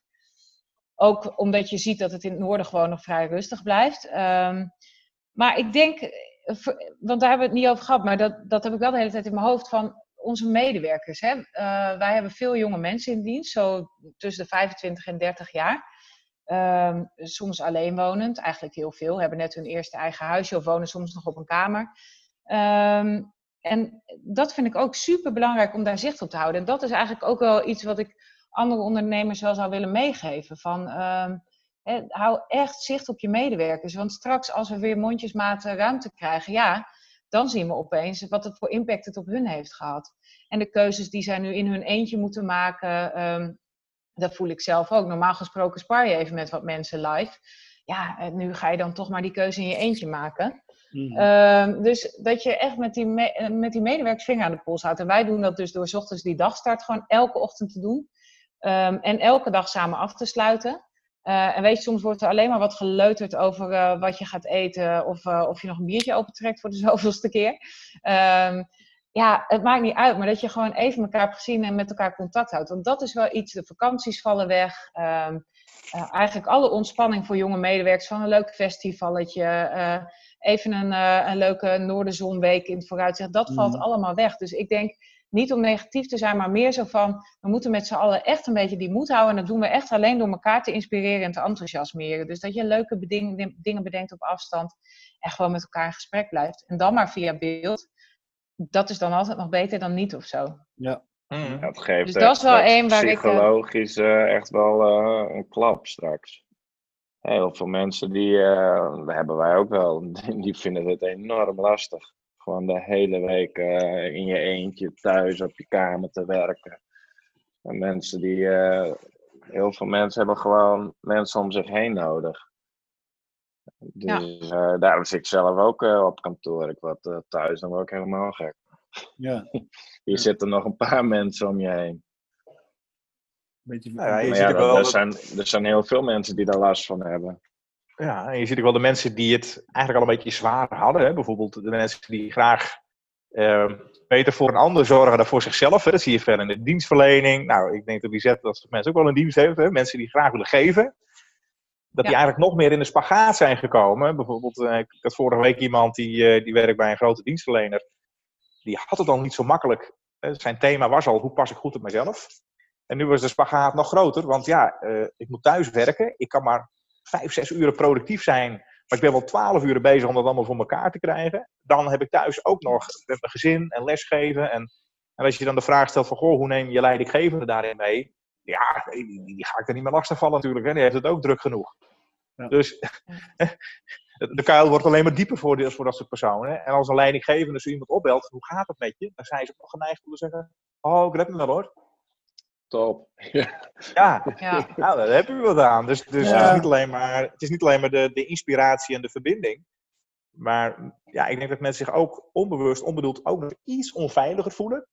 Ook omdat je ziet dat het in het noorden gewoon nog vrij rustig blijft. Ehm, maar ik denk, want daar hebben we het niet over gehad, maar dat, dat heb ik wel de hele tijd in mijn hoofd van onze medewerkers. Hè? wij hebben veel jonge mensen in dienst, zo tussen de 25 en 30 jaar. Um, soms alleenwonend, eigenlijk heel veel. Hebben net hun eerste eigen huisje of wonen soms nog op een kamer. Um, en dat vind ik ook super belangrijk om daar zicht op te houden. En dat is eigenlijk ook wel iets wat ik andere ondernemers wel zou willen meegeven. Van, um, hou echt zicht op je medewerkers. Want straks als we weer mondjesmaat ruimte krijgen, ja, dan zien we opeens wat het voor impact het op hun heeft gehad. En de keuzes die zij nu in hun eentje moeten maken, dat voel ik zelf ook. Normaal gesproken spar je even met wat mensen live. Ja, nu ga je dan toch maar die keuze in je eentje maken. Mhm. Ehm, dus dat je echt met die, met die medewerkers vinger aan de pols houdt. En wij doen dat dus door s ochtends die dagstart gewoon elke ochtend te doen. Ehm, en elke dag samen af te sluiten. Uh, en weet je, soms wordt er alleen maar wat geleuterd over uh, wat je gaat eten. Of, of je nog een biertje opentrekt voor de zoveelste keer. Um, ja, het maakt niet uit, maar dat je gewoon even elkaar hebt gezien en met elkaar contact houdt. Want dat is wel iets, de vakanties vallen weg. Uh, uh, eigenlijk alle ontspanning voor jonge medewerkers van een leuk festivalletje. Uh, even een, een leuke Noorderzonweek in het vooruitzicht. Dat valt mm. allemaal weg. Dus ik denk niet om negatief te zijn, maar meer zo van... we moeten met z'n allen echt een beetje die moed houden. En dat doen we echt alleen door elkaar te inspireren en te enthousiasmeren. Dus dat je leuke dingen bedenkt op afstand en gewoon met elkaar in gesprek blijft. En dan maar via beeld dat is dan altijd nog beter dan niet of zo. Ja. Mm. Dat geeft dus dat is wel één waar ik... Psychologisch uh, echt wel uh, een klap straks. Heel veel mensen die, uh, dat hebben wij ook wel, die vinden het enorm lastig. Gewoon de hele week in je eentje thuis op je kamer te werken. En mensen die, heel veel mensen hebben gewoon mensen om zich heen nodig. Dus ja. uh, daarom zit ik zelf ook uh, op kantoor. Ik word uh, thuis dan ook helemaal gek. Ja. Hier zitten nog een paar mensen om je heen. Beetje, ja, je ziet ja, wel er, zijn, er zijn heel veel mensen die daar last van hebben. Ja, en je ziet ook wel de mensen die het eigenlijk al een beetje zwaar hadden. Hè? Bijvoorbeeld de mensen die graag uh, beter voor een ander zorgen dan voor zichzelf. Hè? Dat zie je verder in de dienstverlening. Nou, ik denk dat die zet dat mensen ook wel een dienst heeft. Hè? Mensen die graag willen geven dat die eigenlijk nog meer in de spagaat zijn gekomen. Bijvoorbeeld, uh, ik had vorige week iemand die, uh, die werkt bij een grote dienstverlener. Die had het al niet zo makkelijk. Uh, zijn thema was al, hoe pas ik goed op mezelf? En nu was de spagaat nog groter, want ja, ik moet thuis werken. Ik kan maar vijf, zes uur productief zijn. Maar ik ben wel twaalf uur bezig om dat allemaal voor elkaar te krijgen. Dan heb ik thuis ook nog met mijn gezin en lesgeven. En, en als je dan de vraag stelt van, goh, hoe neem je leidinggevende daarin mee? Ja, die, die, ga ik er niet meer lastig vallen natuurlijk. Hè. Die heeft het ook druk genoeg. Ja. Dus de kuil wordt alleen maar dieper voor, die, voor dat soort personen. En als een leidinggevende zo iemand opbelt, hoe gaat het met je? Dan zijn ze ook geneigd om te zeggen, oh, ik red me wel hoor. Top. Ja, ja. Nou, daar heb je wat aan. Dus, dus ja. het, is niet alleen maar, het is niet alleen maar de, de inspiratie en de verbinding. Maar ja, ik denk dat mensen zich ook onbewust, onbedoeld ook nog iets onveiliger voelen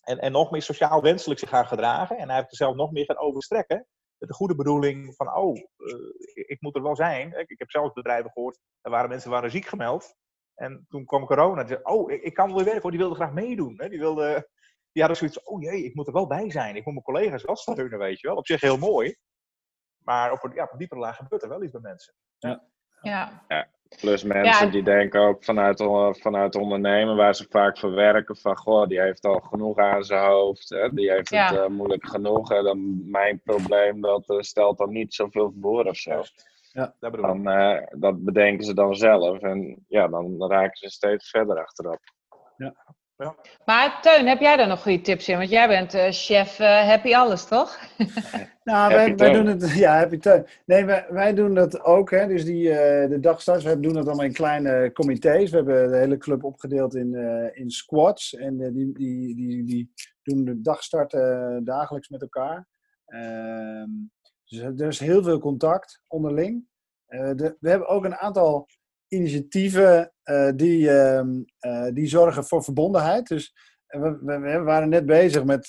en, en nog meer sociaal wenselijk zich gaan gedragen. En hij heeft er zelf nog meer gaan overstrekken. Met de goede bedoeling van, oh, uh, ik moet er wel zijn. Ik, ik, heb zelf bedrijven gehoord, er waren mensen waren ziek gemeld. En toen kwam corona. Zei, oh, ik, ik, kan wel weer werken. Die wilde graag meedoen. Hè. Die, wilde, die hadden zoiets oh jee, ik moet er wel bij zijn. Ik moet mijn collega's wel steunen, weet je wel. Op zich heel mooi. Maar op een, ja, op een diepere laag gebeurt er wel iets bij mensen. Ja. Ja. ja. Plus mensen die denken ook vanuit, vanuit ondernemen, waar ze vaak verwerken van, goh, die heeft al genoeg aan zijn hoofd, hè? die heeft het uh, moeilijk genoeg. En dan mijn probleem, dat uh, stelt dan niet zoveel voor of zo. Ja, dat, dan, uh, dat bedenken ze dan zelf en ja, dan, dan raken ze steeds verder achterop. Ja. Ja. Maar Teun, heb jij daar nog goede tips in? Want jij bent uh, chef uh, Happy Alles, toch? nou, wij, wij, doen het. Ja, Happy Teun. Nee, wij, wij doen dat ook. Hè. Dus die, uh, de dagstarts, we doen dat allemaal in kleine comité's. We hebben de hele club opgedeeld in, in squads. En die, die, die, die doen de dagstart dagelijks met elkaar. Ehm, dus er is heel veel contact onderling. De, we hebben ook een aantal initiatieven uh, die, uh, uh, die zorgen voor verbondenheid. Dus we, we, we waren net bezig met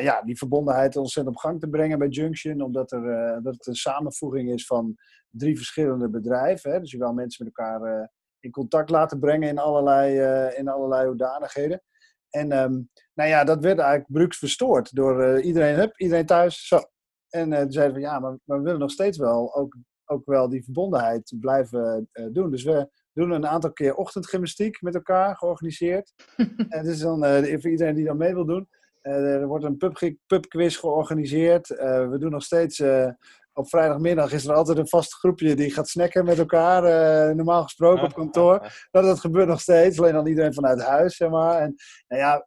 ja, die verbondenheid ontzettend op gang te brengen bij Junction, omdat er, dat het een samenvoeging is van drie verschillende bedrijven. Hè. Dus je wil mensen met elkaar in contact laten brengen in allerlei, in allerlei hoedanigheden. En ehm, nou ja, dat werd eigenlijk bruks verstoord door iedereen, hup, iedereen thuis, zo. En zeiden we, ja, maar, we willen nog steeds wel ook, ook wel die verbondenheid blijven doen. Dus we doen een aantal keer ochtendgymnastiek met elkaar georganiseerd. en is dan voor iedereen die dan mee wil doen. er wordt een pub, pubquiz georganiseerd. we doen nog steeds op vrijdagmiddag is er altijd een vast groepje die gaat snacken met elkaar. Uh, normaal gesproken op kantoor. Nou, dat gebeurt nog steeds, alleen dan iedereen vanuit huis, zeg maar. En nou ja,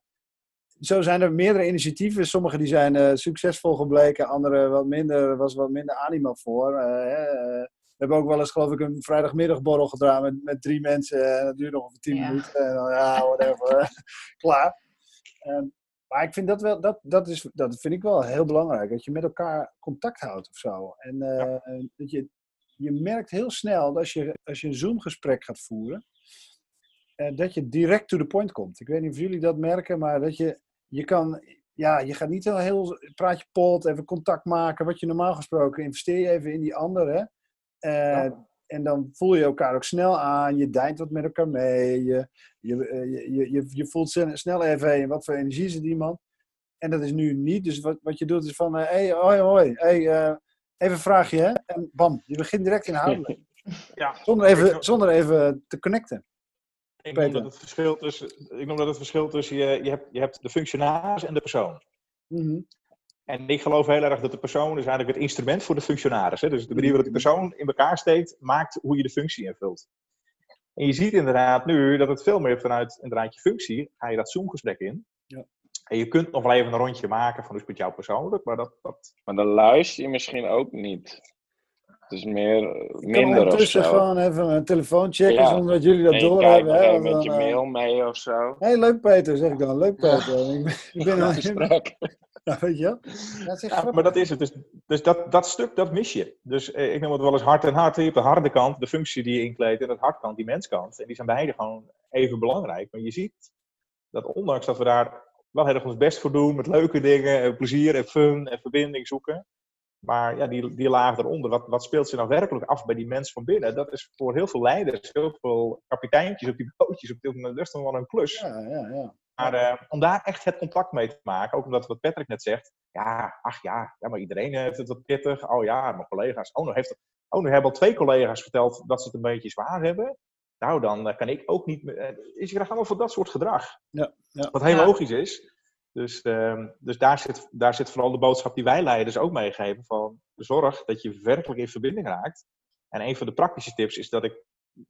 zo zijn er meerdere initiatieven. Sommige die zijn uh, succesvol gebleken, andere wat minder, was wat minder animo voor. Uh, we hebben ook wel eens, geloof ik, een vrijdagmiddagborrel gedaan met, met drie mensen. En dat duurde nog ongeveer tien minuten. En dan, ja, whatever. Klaar. Um, maar ik vind dat wel, dat, dat, is, dat vind ik wel heel belangrijk. Dat je met elkaar contact houdt of zo. En uh, dat je, je merkt heel snel dat als je, als je een Zoom-gesprek gaat voeren, uh, dat je direct to the point komt. Ik weet niet of jullie dat merken, maar dat je, je kan, ja, je gaat niet heel, heel praat je pot, even contact maken. Wat je normaal gesproken investeer je even in die andere. Uh, en dan voel je elkaar ook snel aan. Je deint wat met elkaar mee. Je, je, eh, je, je, je voelt snel even, hey, wat voor energie zit iemand. En dat is nu niet. Dus wat, wat je doet is van, hé, uh, hey, hoi, hoi. Hey, uh, even een vraagje, hè. En bam, je begint direct inhoudelijk. Ja. Zonder, even, zonder even te connecten. Ik noem, dat het verschil tussen, ik noem dat het verschil tussen je, je, hebt, je hebt de functionaris en de persoon. Mm en ik geloof heel erg dat de persoon is eigenlijk het instrument voor de functionaris. Hè? Dus de manier waarop de persoon in elkaar steekt, maakt hoe je de functie invult. En je ziet inderdaad nu dat het veel meer vanuit inderdaad je functie, ga je dat Zoom-gesprek in. Ja. En je kunt nog wel even een rondje maken van hoe is het met jou persoonlijk, maar dat... dat... Maar dan luister je misschien ook niet. Het is meer, minder of zo. gewoon even een telefoon checken zonder dat jullie dat doorhebben. Hè? met je mail mee of zo. Hé, hey, leuk Peter, zeg ik dan. Leuk Peter. ik ben, ik ben in... Ja, weet je dat is ja, maar dat is het. Dus, dus dat, dat stuk, dat mis je. Dus eh, ik noem het wel eens hart en hart. Je hebt de harde kant, de functie die je inkleedt, en de hartkant, die menskant. En die zijn beide gewoon even belangrijk. Maar je ziet dat ondanks dat we daar wel heel erg ons best voor doen, met leuke dingen, plezier en fun en verbinding zoeken. Maar ja, die, die laag eronder, wat, wat speelt zich nou werkelijk af bij die mensen van binnen? Dat is voor heel veel leiders, heel veel kapiteintjes op die bootjes, op dit moment best wel een plus. Ja, ja, ja. Maar uh, om daar echt het contact mee te maken, ook omdat wat Patrick net zegt, ja, ach ja, ja maar iedereen heeft het wat pittig. Oh ja, mijn collega's. Oh, nu, heeft oh, nu hebben al twee collega's verteld dat ze het een beetje zwaar hebben. Nou, dan uh, kan ik ook niet meer. Uh, is je krijgt allemaal voor dat soort gedrag. Ja, ja. Wat heel ja. logisch is. Dus, uh, dus daar, zit, daar zit vooral de boodschap die wij leiders ook meegeven: van zorg dat je werkelijk in verbinding raakt. En een van de praktische tips is dat ik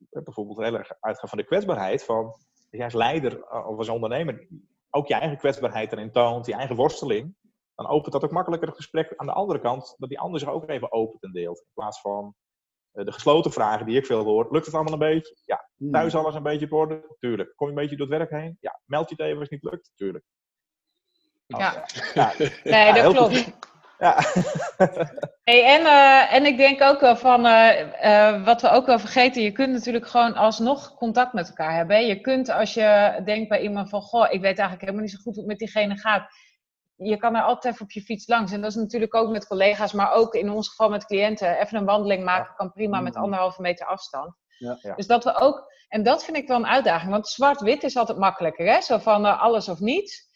bijvoorbeeld heel erg uitga van de kwetsbaarheid. Van jij als leider eh, of als ondernemer ook je eigen kwetsbaarheid erin toont, je eigen worsteling, dan opent dat ook makkelijker het gesprek aan de andere kant, dat die ander zich ook even opent en deelt. In plaats van uh, de gesloten vragen die ik veel hoor. Lukt het allemaal een beetje? Ja. Hmm. Thuis alles een beetje op orde? Tuurlijk. Kom je een beetje door het werk heen? Ja. Meld je het even als het niet lukt? Tuurlijk. Ja. ja. Nee, dat klopt. Ja. hey, en, uh, en ik denk ook wel van, uh, uh, wat we ook wel vergeten, je kunt natuurlijk gewoon alsnog contact met elkaar hebben. Je kunt als je denkt bij iemand van, goh, ik weet eigenlijk helemaal niet zo goed hoe het met diegene gaat. Je kan er altijd even op je fiets langs. En dat is natuurlijk ook met collega's, maar ook in ons geval met cliënten. Even een wandeling maken kan prima met mm. anderhalve meter afstand. Ja, ja. Dus dat we ook, en dat vind ik wel een uitdaging, want zwart-wit is altijd makkelijker, hè? Zo van alles of niets,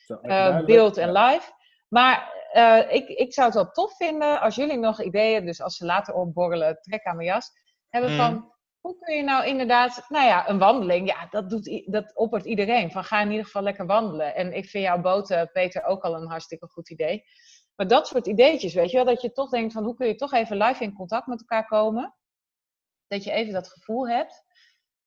beeld en live. Maar uh, ik, ik zou het wel tof vinden als jullie nog ideeën, dus als ze later opborrelen, trek aan mijn jas, hebben mm. van hoe kun je nou inderdaad, nou ja, een wandeling, ja, dat, doet, dat oppert iedereen. Van ga in ieder geval lekker wandelen. En ik vind jouw boten, Peter, ook al een hartstikke goed idee. Maar dat soort ideetjes, weet je wel, dat je toch denkt van hoe kun je toch even live in contact met elkaar komen. Dat je even dat gevoel hebt.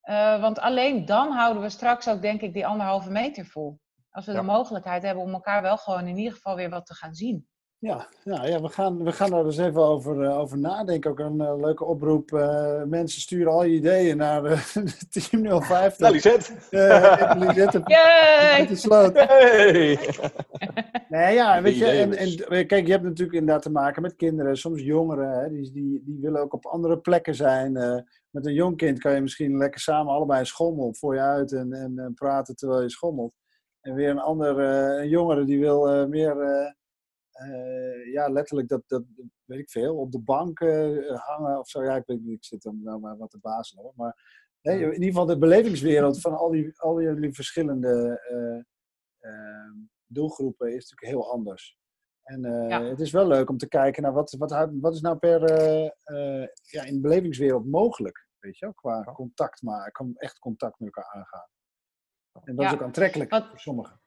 Uh, want alleen dan houden we straks ook, denk ik, die anderhalve meter vol. Als we de mogelijkheid hebben om elkaar wel gewoon in ieder geval weer wat te gaan zien. Ja, ja, ja we, gaan, we gaan daar dus even over, uh, over nadenken. Ook een uh, leuke oproep. Uh, mensen sturen al je ideeën naar Team 050. Naar Lisette. Lisette. Yay! Hey. nee, ja, weet je, en, en, kijk, je hebt natuurlijk inderdaad te maken met kinderen, soms jongeren. Hè, die, die, die willen ook op andere plekken zijn. met een jong kind kan je misschien lekker samen allebei schommelen voor je uit en, en praten terwijl je schommelt. En weer een ander, uh, een jongere die wil uh, meer, uh, ja, letterlijk dat, dat, weet ik veel, op de bank hangen of zo. Ja, ik, weet, ik zit dan nou maar wat te bazelen hoor. Maar in ieder geval de belevingswereld van al die, al die verschillende eh, eh, doelgroepen is natuurlijk heel anders. En eh, Ja. het is wel leuk om te kijken naar wat, wat, wat is nou per, eh, eh, ja, in de belevingswereld mogelijk. Weet je wel, qua contact maken, echt contact met elkaar aangaan. En dat is Ja. ook aantrekkelijk Wat- voor sommigen.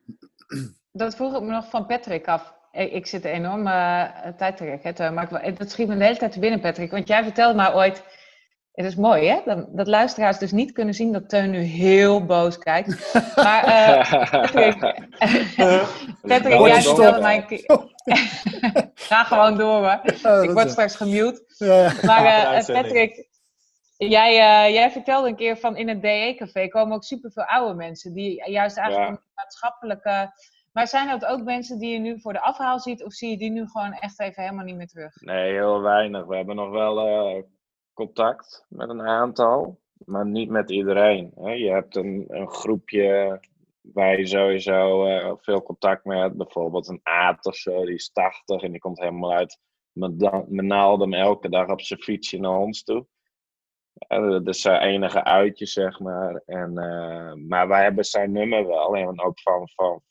Dat vroeg ik me nog van Patrick af. Ik, zit enorm eh tijd te rekken, Teun, maar dat schiet me de hele tijd te binnen, Patrick. Want jij vertelde mij ooit, het is mooi hè, dat, dat luisteraars dus niet kunnen zien dat Teun nu heel boos kijkt. Maar eh, Patrick, Patrick jij vertelde mij een. Ga gewoon door hoor. Ik word is- straks gemute. ja, ja. Maar eh. Patrick, jij, eh, jij vertelde een keer van in het DE-café komen ook superveel oude mensen die juist eigenlijk Ja. een maatschappelijke. Maar zijn dat ook mensen die je nu voor de afhaal ziet, of zie je die nu gewoon echt even helemaal niet meer terug? Nee, heel weinig. We hebben nog wel eh, contact met een aantal, maar niet met iedereen. Hè. Je hebt een, een groepje waar je sowieso eh, veel contact mee hebt. Bijvoorbeeld een Aad of zo, die is 80 en die komt helemaal uit Menaldum elke dag op zijn fietsje naar ons toe. Dat is zijn enige uitje, zeg maar. En, eh, maar wij hebben zijn nummer wel, en ook van, van,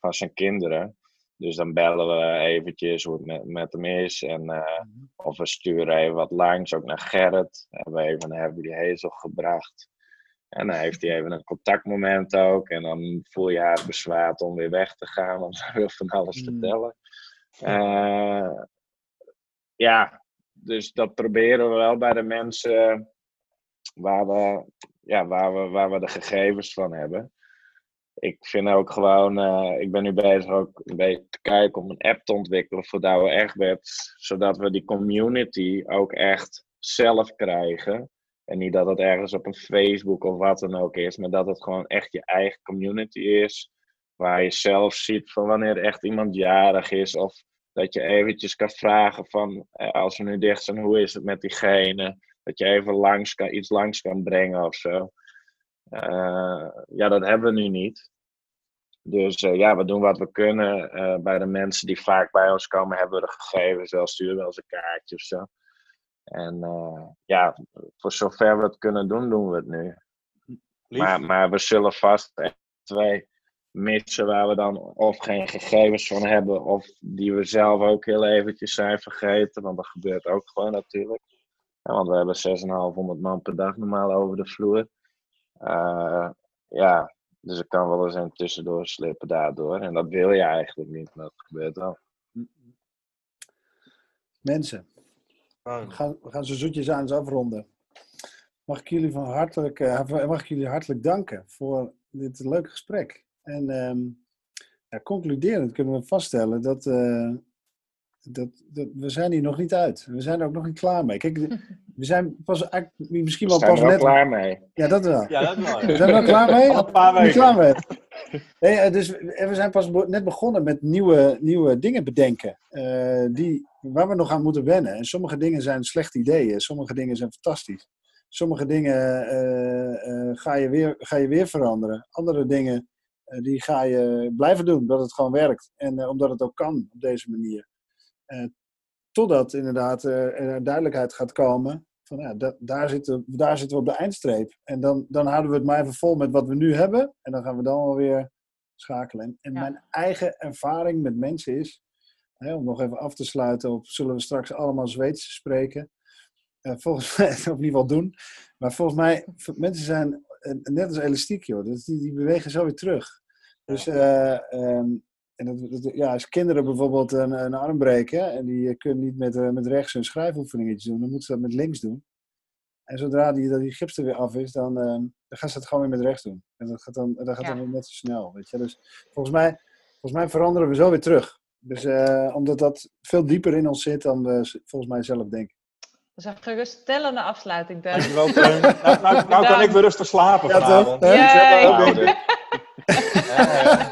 van zijn kinderen. Dus dan bellen we eventjes hoe het met, met hem is. En, eh, of we sturen even wat langs, ook naar Gerrit. Hebben we even naar Hazel gebracht. En dan heeft hij even een contactmoment ook. En dan voel je haar bezwaard om weer weg te gaan, want hij wil van alles Mm. vertellen. Eh, ja, dus dat proberen we wel bij de mensen waar we, ja, waar we, waar we de gegevens van hebben. Ik vind ook gewoon, eh, ik ben nu bezig ook een beetje te kijken om een app te ontwikkelen voor Douwe Egberts, zodat we die community ook echt zelf krijgen. En niet dat het ergens op een Facebook of wat dan ook is, maar dat het gewoon echt je eigen community is. Waar je zelf ziet van wanneer echt iemand jarig is. Of dat je eventjes kan vragen van, eh, als we nu dicht zijn, hoe is het met diegene? Dat je even langs kan, iets langs kan brengen of zo. Eh, ja, dat hebben we nu niet. Dus eh, ja, we doen wat we kunnen. Eh, bij de mensen die vaak bij ons komen, hebben we de gegevens wel, sturen wel eens een kaartje of zo. En ja, voor zover we het kunnen doen, doen we het nu. Lief. Maar, maar we zullen vast twee missen waar we dan of geen gegevens van hebben, of die we zelf ook heel eventjes zijn vergeten. Want dat gebeurt ook gewoon natuurlijk. Ja, want we hebben 6,500 man per dag normaal over de vloer. Eh, ja, dus er kan wel eens een tussendoor slippen daardoor. En dat wil je eigenlijk niet, maar dat gebeurt wel. Mensen, we gaan, we gaan zo zoetjes aan eens afronden. Mag ik jullie van hartelijk, eh, mag ik jullie hartelijk danken voor dit leuke gesprek. En ehm, ja, concluderend kunnen we vaststellen dat, eh, dat, dat we zijn hier nog niet uit. We zijn er ook nog niet klaar mee. Kijk, we zijn pas eigenlijk misschien We wel zijn pas er wel net. klaar mee. Ja, dat wel. Ja, dat wel. We zijn er wel klaar mee? Al een paar Niet weken. klaar mee. Nee, eh, dus we zijn pas net begonnen met nieuwe, nieuwe dingen bedenken. eh, die, waar we nog aan moeten wennen. En sommige dingen zijn slechte ideeën. Sommige dingen zijn fantastisch. Sommige dingen eh, eh, ga, je weer, ga je weer veranderen. Andere dingen die ga je blijven doen. Omdat het gewoon werkt. En eh, omdat het ook kan op deze manier. Eh, totdat inderdaad eh, er duidelijkheid gaat komen. Van, ja, da- daar, zitten, daar zitten we op de eindstreep. En dan, dan houden we het maar even vol met wat we nu hebben. En dan gaan we dan wel weer schakelen. En, Ja. mijn eigen ervaring met mensen is, hè, om nog even af te sluiten op, zullen we straks allemaal Zweeds spreken? Eh, volgens mij, of in ieder geval doen. Maar volgens mij, mensen zijn net als elastiek, joh. Dus die, die bewegen zo weer terug. Dus, eh, ehm, en dat, dat- ja, als kinderen bijvoorbeeld een, een arm breken en die eh, kunnen niet met, eh, met rechts hun schrijfoefeningetjes doen, dan moeten ze dat met links doen. En zodra die, dat die gips er weer af is, dan, ehm, dan gaan ze het gewoon weer met rechts doen. En dat gaat dan, dat gaat Ja. dan weer net zo snel. Weet je? Dus volgens mij, volgens mij veranderen we zo weer terug. Dus eh, omdat dat veel dieper in ons zit dan we volgens mij zelf denken. Dat is een geruststellende afsluiting, Teun. Dankjewel, Teun. Nou, nou, nou kan ik weer rustig slapen Ja, toch? vanavond. Ja.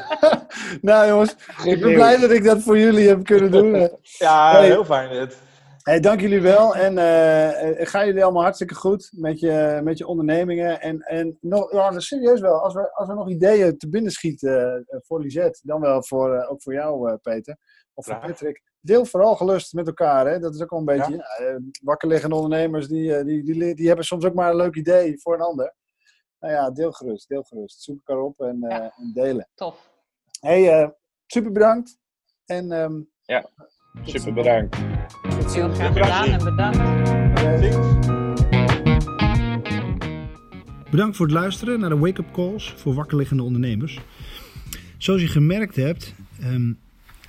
nou jongens, ik ben blij dat ik dat voor jullie heb kunnen doen. Ja, Hey. heel fijn dit. Hey, dank jullie wel. En eh, eh, gaan jullie allemaal hartstikke goed met je, met je ondernemingen. En, en nog, ja, serieus wel, als we, als we nog ideeën te binnen schieten eh, voor Lisette, dan wel voor, eh, ook voor jou, eh, Peter. Of voor. Patrick. Deel vooral gelust met elkaar. Hè? Dat is ook wel een beetje. Ja. ja, eh, wakker liggende ondernemers, die, die, die, die hebben soms ook maar een leuk idee voor een ander. Nou ja, deel gerust, deel gerust. Zoek elkaar op en, Ja. eh, en delen. Tof. Hey, eh, super bedankt. En ehm, Super bedankt. tot Heel ziens. graag gedaan en bedankt. Bedankt voor het luisteren naar de wake-up calls voor wakkerliggende ondernemers. Zoals je gemerkt hebt, ehm,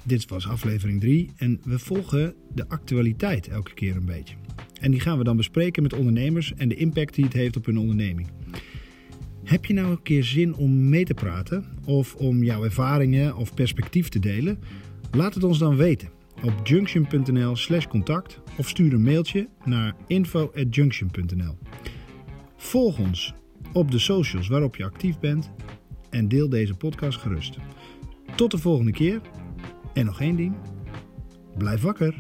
dit was aflevering 3 en we volgen de actualiteit elke keer een beetje. En die gaan we dan bespreken met ondernemers en de impact die het heeft op hun onderneming. Heb je nou een keer zin om mee te praten of om jouw ervaringen of perspectief te delen? Laat het ons dan weten op junction.nl/slash contact of stuur een mailtje naar info@junction.nl. Volg ons op de socials waarop je actief bent en deel deze podcast gerust. Tot de volgende keer en nog één ding: blijf wakker.